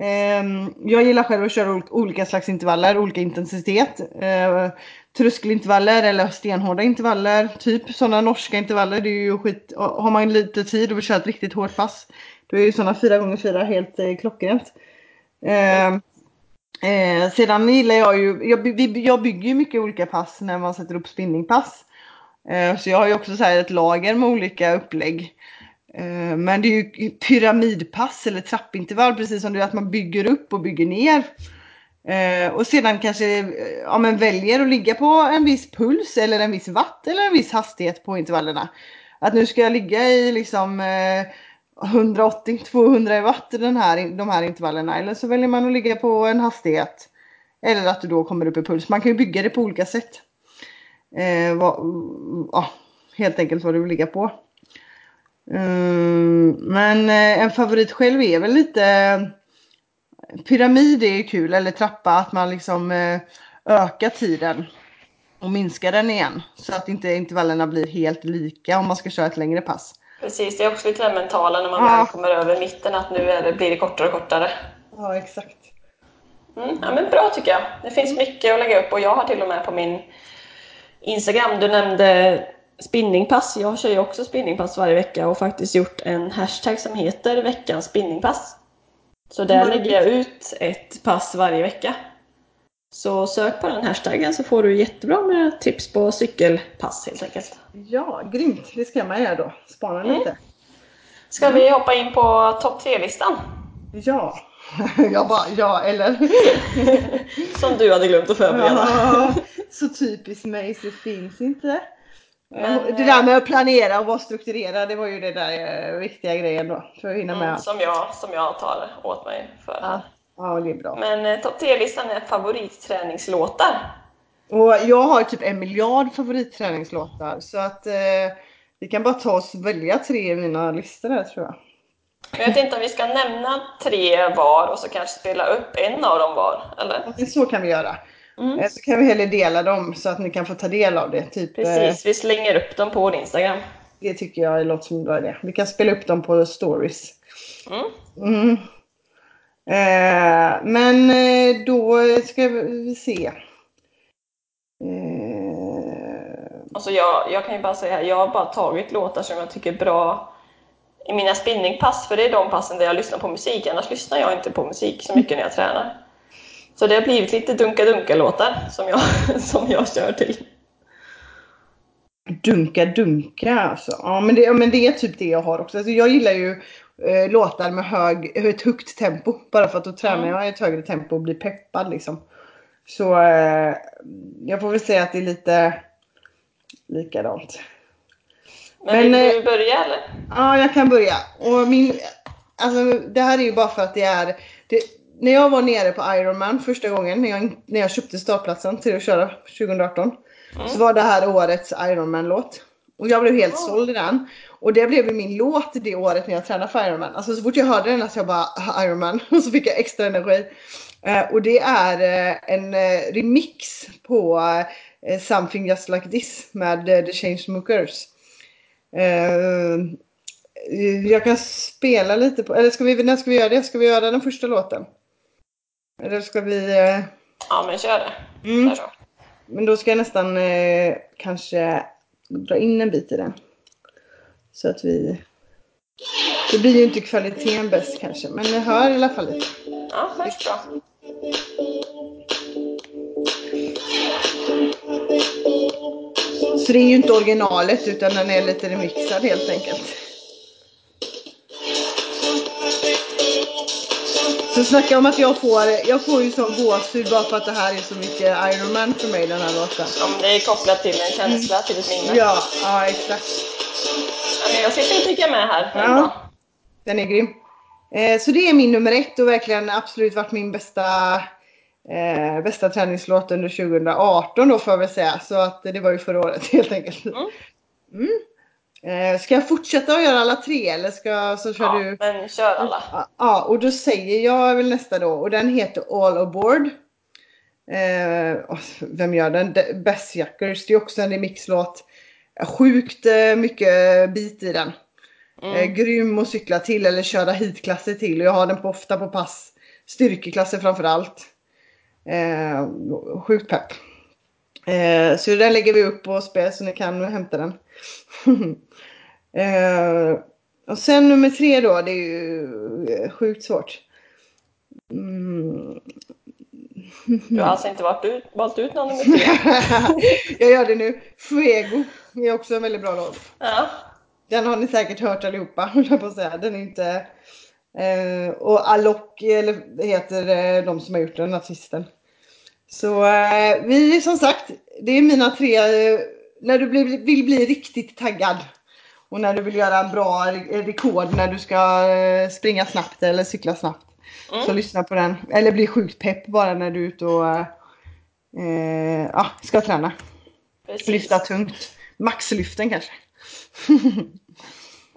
ehm, jag gillar själv att köra ol- olika slags intervaller, olika intensitet. Eh, tröskelintervaller eller stenhårda intervaller. Typ sådana norska intervaller. Det är ju skit. Har man lite tid och vill köra ett riktigt hårt pass. Då är ju sådana 4x4 helt eh, klockrent. Eh, eh, sedan gillar jag ju, jag, vi- jag bygger ju mycket olika pass när man sätter upp spinningpass. Eh, Så jag har ju också så här ett lager med olika upplägg. Eh, Men det är ju pyramidpass eller trappintervall precis som det är att man bygger upp och bygger ner. Eh, Och sedan kanske eh, ja, men väljer att ligga på en viss puls eller en viss watt eller en viss hastighet på intervallerna. Att nu ska jag ligga i liksom eh, 180-200 watt i den här, de här intervallerna eller så väljer man att ligga på en hastighet. Eller att du då kommer upp i puls. Man kan ju bygga det på olika sätt. Eh, vad, ja, helt enkelt vad du vill ligga på. Mm, men eh, en favorit själv är väl lite Pyramid är ju kul, eller trappa, att man liksom eh, ökar tiden och minskar den igen. Så att inte intervallerna blir helt lika om man ska köra ett längre pass. Precis, det är också lite det mentala när man Ja. kommer över mitten att nu är det, blir det kortare och kortare. Ja, exakt. Mm, ja, men bra tycker jag. Det finns mycket att lägga upp och jag har till och med på min Instagram, du nämnde spinningpass. Jag kör ju också spinningpass varje vecka och faktiskt gjort en hashtag som heter veckans spinningpass. Så där Mm. lägger jag ut ett pass varje vecka. Så sök på den hashtaggen så får du jättebra med tips på cykelpass helt enkelt. Ja, grymt. Det ska man göra då. Spana Mm. lite. Ska vi hoppa in på topp 3-listan? Ja. Jag bara, ja eller? Som du hade glömt att förbereda. Ja, så typiskt mig så finns inte. Men, det där med att planera och vara strukturerad, det var ju det där eh, viktiga grejen då. För att hinna med Mm, allt. som, jag, som jag tar åt mig för. Ja, ja, det är bra. Men eh, topp 3-listan är favoritträningslåtar. Och jag har typ en miljard favoritträningslåtar så att eh, vi kan bara ta oss välja tre i mina listor där tror jag. Jag vet inte om vi ska nämna tre var och så kanske spela upp en av dem var, eller? Så kan vi göra. Mm. Eh, Så kan vi heller dela dem så att ni kan få ta del av det. Typ, eh, Precis, vi slänger upp dem på vår Instagram. det tycker jag låter som en bra idé. Vi kan spela upp dem på stories. Mm. Mm. Eh, men eh, då ska vi se. Eh, Och så jag, jag kan ju bara säga, jag har bara tagit låtar som jag tycker är bra i mina spinningpass, för det är de passen där jag lyssnar på musik, annars lyssnar jag inte på musik så mycket när jag tränar. Så det har blivit lite dunka-dunka-låtar som jag, som jag kör till. Dunka dunka alltså. Ja men det, ja, men det är typ det jag har också. Alltså, jag gillar ju eh, låtar med hög, ett högt tempo. Bara för att då tränar Mm. jag i ett högre tempo och blir peppad liksom. Så eh, jag får väl säga att det är lite likadant. Men, Men, vill eh, du börja eller? Ja, jag kan börja. Och min, alltså, det här är ju bara för att det är... Det, när jag var nere på Ironman första gången, när jag, när jag köpte startplatsen till att köra 2018. Mm. Så var det här årets Ironman-låt. Och jag blev helt såld i den. Och det blev min låt det året när jag tränade för Ironman. Alltså så fort jag hörde den så alltså jag bara Ironman och så fick jag extra energi. Eh, och det är eh, en eh, remix på Something Just Like This med The Changemakers. jag kan spela lite på, eller ska vi, när ska vi göra det? Ska vi göra den första låten? Eller ska vi... Ja men kör det. Mm. Men då ska jag nästan kanske dra in en bit i den. Så att vi... Det blir ju inte kvaliteten bäst kanske, men jag hör i alla fall lite. Ja, hörs bra. Så det är ju inte originalet utan den är lite remixad helt enkelt. Så snacka om att jag får, jag får ju sån gåshud bara för att det här är så mycket Iron Man för mig den här låten. Ja, det är kopplat till en känsla, mm. till ett minne. Ja, ja exakt. Ja, jag sitter och tycker med här. Ja, den är grym. Eh, så det är min nummer ett och verkligen absolut varit min bästa eh, bästa träningslåt under 2018 då får jag väl säga. Så att det var ju förra året helt enkelt. Mm. Mm. Eh, ska jag fortsätta att göra alla tre eller ska, så kör ja, du? men kör alla. Ja, och då säger jag väl nästa då och den heter All Aboard. Eh, vem gör den? Bess Jackers. Det är också en remixlåt. Sjukt eh, mycket bit i den. Mm. Eh, grym att cykla till eller köra hitklasser till. Jag har den på, ofta på pass. Styrkeklasser framförallt. Eh, sjukt pepp. Eh, så den lägger vi upp på spel så ni kan hämta den. eh, och sen nummer tre då, det är ju eh, sjukt svårt. Mm. Du har alltså inte varit ut, valt ut någon nummer tre? jag gör det nu. Fuego är också en väldigt bra låt. Ja. Den har ni säkert hört allihopa, jag på att säga. Den är inte... Eh, och Alok, eller heter eh, de som har gjort den, artisten. Så eh, vi som sagt, det är mina tre, eh, när du blir, vill bli riktigt taggad och när du vill göra en bra rekord när du ska eh, springa snabbt eller cykla snabbt. Mm. Så lyssna på den. Eller bli sjukt pepp bara när du är ute och eh, ja, ska träna. Precis. Lyfta tungt. Maxlyften kanske.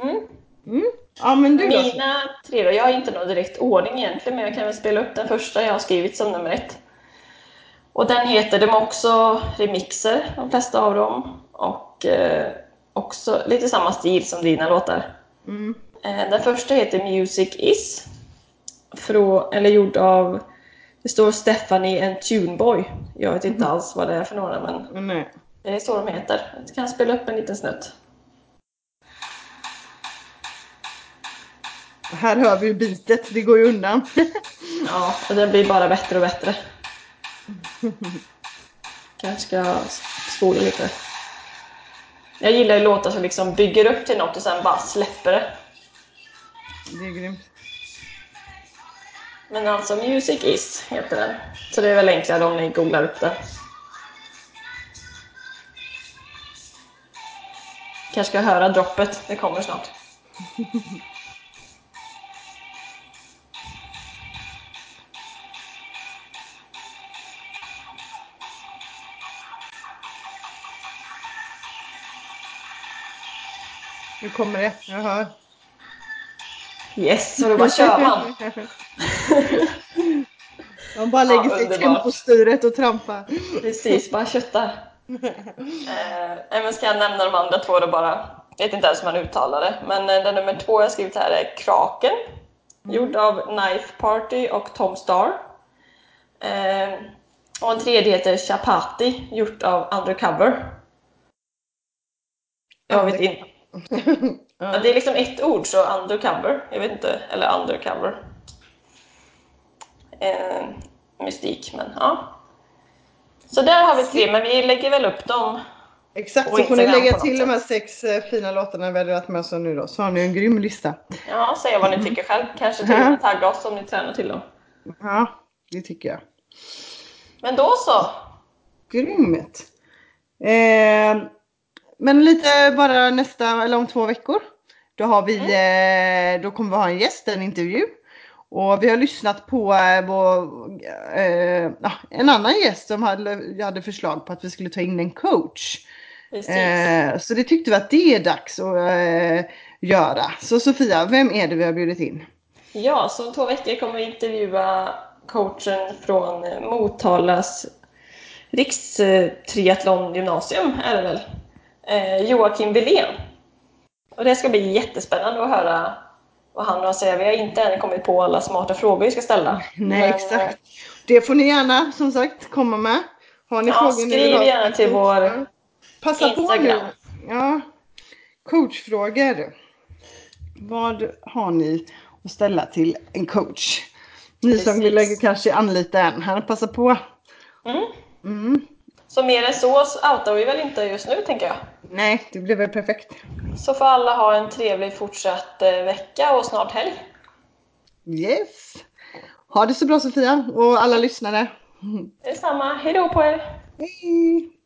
mm. Mm. Ja, men du Mina tre då, jag har inte någon direkt ordning egentligen men jag kan väl spela upp den första jag har skrivit som nummer ett. Och den heter, de också remixer, de flesta av dem. Och eh, också lite samma stil som dina låtar. Mm. Eh, den första heter Music Is. Frå, eller gjord av, det står Stephanie and Tuneboy. Jag vet inte mm. alls vad det är för några men mm. det är så de heter. Jag kan spela upp en liten snutt. Här hör vi ju bitet, det går ju undan. ja, och det blir bara bättre och bättre. Kanske ska spola lite. Jag gillar ju låtar som liksom bygger upp till något och sen bara släpper det. Det är grymt. Men alltså Music Is heter den. Så det är väl enklare om ni googlar upp den. Kanske ska höra droppet, det kommer snart. kommer det, jag hör. Yes, så då bara kör man. man bara lägger ja, sig i tempostyret och trampar. Precis, bara köttar. eh, men ska jag nämna de andra två då bara? Jag vet inte ens hur man uttalar det. Men eh, den nummer två jag skrivit här är Kraken. Mm. Gjord av Knife Party och Tom Star. Eh, och en tredje heter Chapati, gjort av Undercover. Jag vet inte ja. Det är liksom ett ord, så undercover. Jag vet inte, eller undercover. Eh, mystik, men ja. Så där har vi tre, men vi lägger väl upp dem Exakt, så får ni lägga till de här sex eh, fina låtarna vi har delat med oss nu då, så har ni en grym lista. Ja, säg vad ni tycker själv. Kanske till och med tagga oss om ni tränar till dem. Ja, det tycker jag. Men då så. Grymt. Eh, men lite bara nästa, eller om två veckor. Då, har vi, mm. eh, då kommer vi ha en gäst, en intervju. Och vi har lyssnat på eh, eh, en annan gäst som hade, hade förslag på att vi skulle ta in en coach. Eh, så det tyckte vi att det är dags att eh, göra. Så Sofia, vem är det vi har bjudit in? Ja, så om två veckor kommer vi intervjua coachen från Motalas rikstriathlongymnasium är det väl? Eh, Joakim Wilén. Och det ska bli jättespännande att höra vad han har att säga. Vi har inte än kommit på alla smarta frågor vi ska ställa. Nej, Men, exakt. Det får ni gärna som sagt komma med. Har ni ja, frågor skriv gärna till vår Passa Instagram. på nu. Ja. Coachfrågor. Vad har ni att ställa till en coach? Ni Precis. som vill kanske anlita en här, passa på. Mm. Mm. Så mer än så outar vi väl inte just nu tänker jag. Nej, det blir väl perfekt. Så får alla ha en trevlig fortsatt eh, vecka och snart helg. Yes! Ha det så bra Sofia och alla lyssnare. Detsamma. Hej då på er! Hej!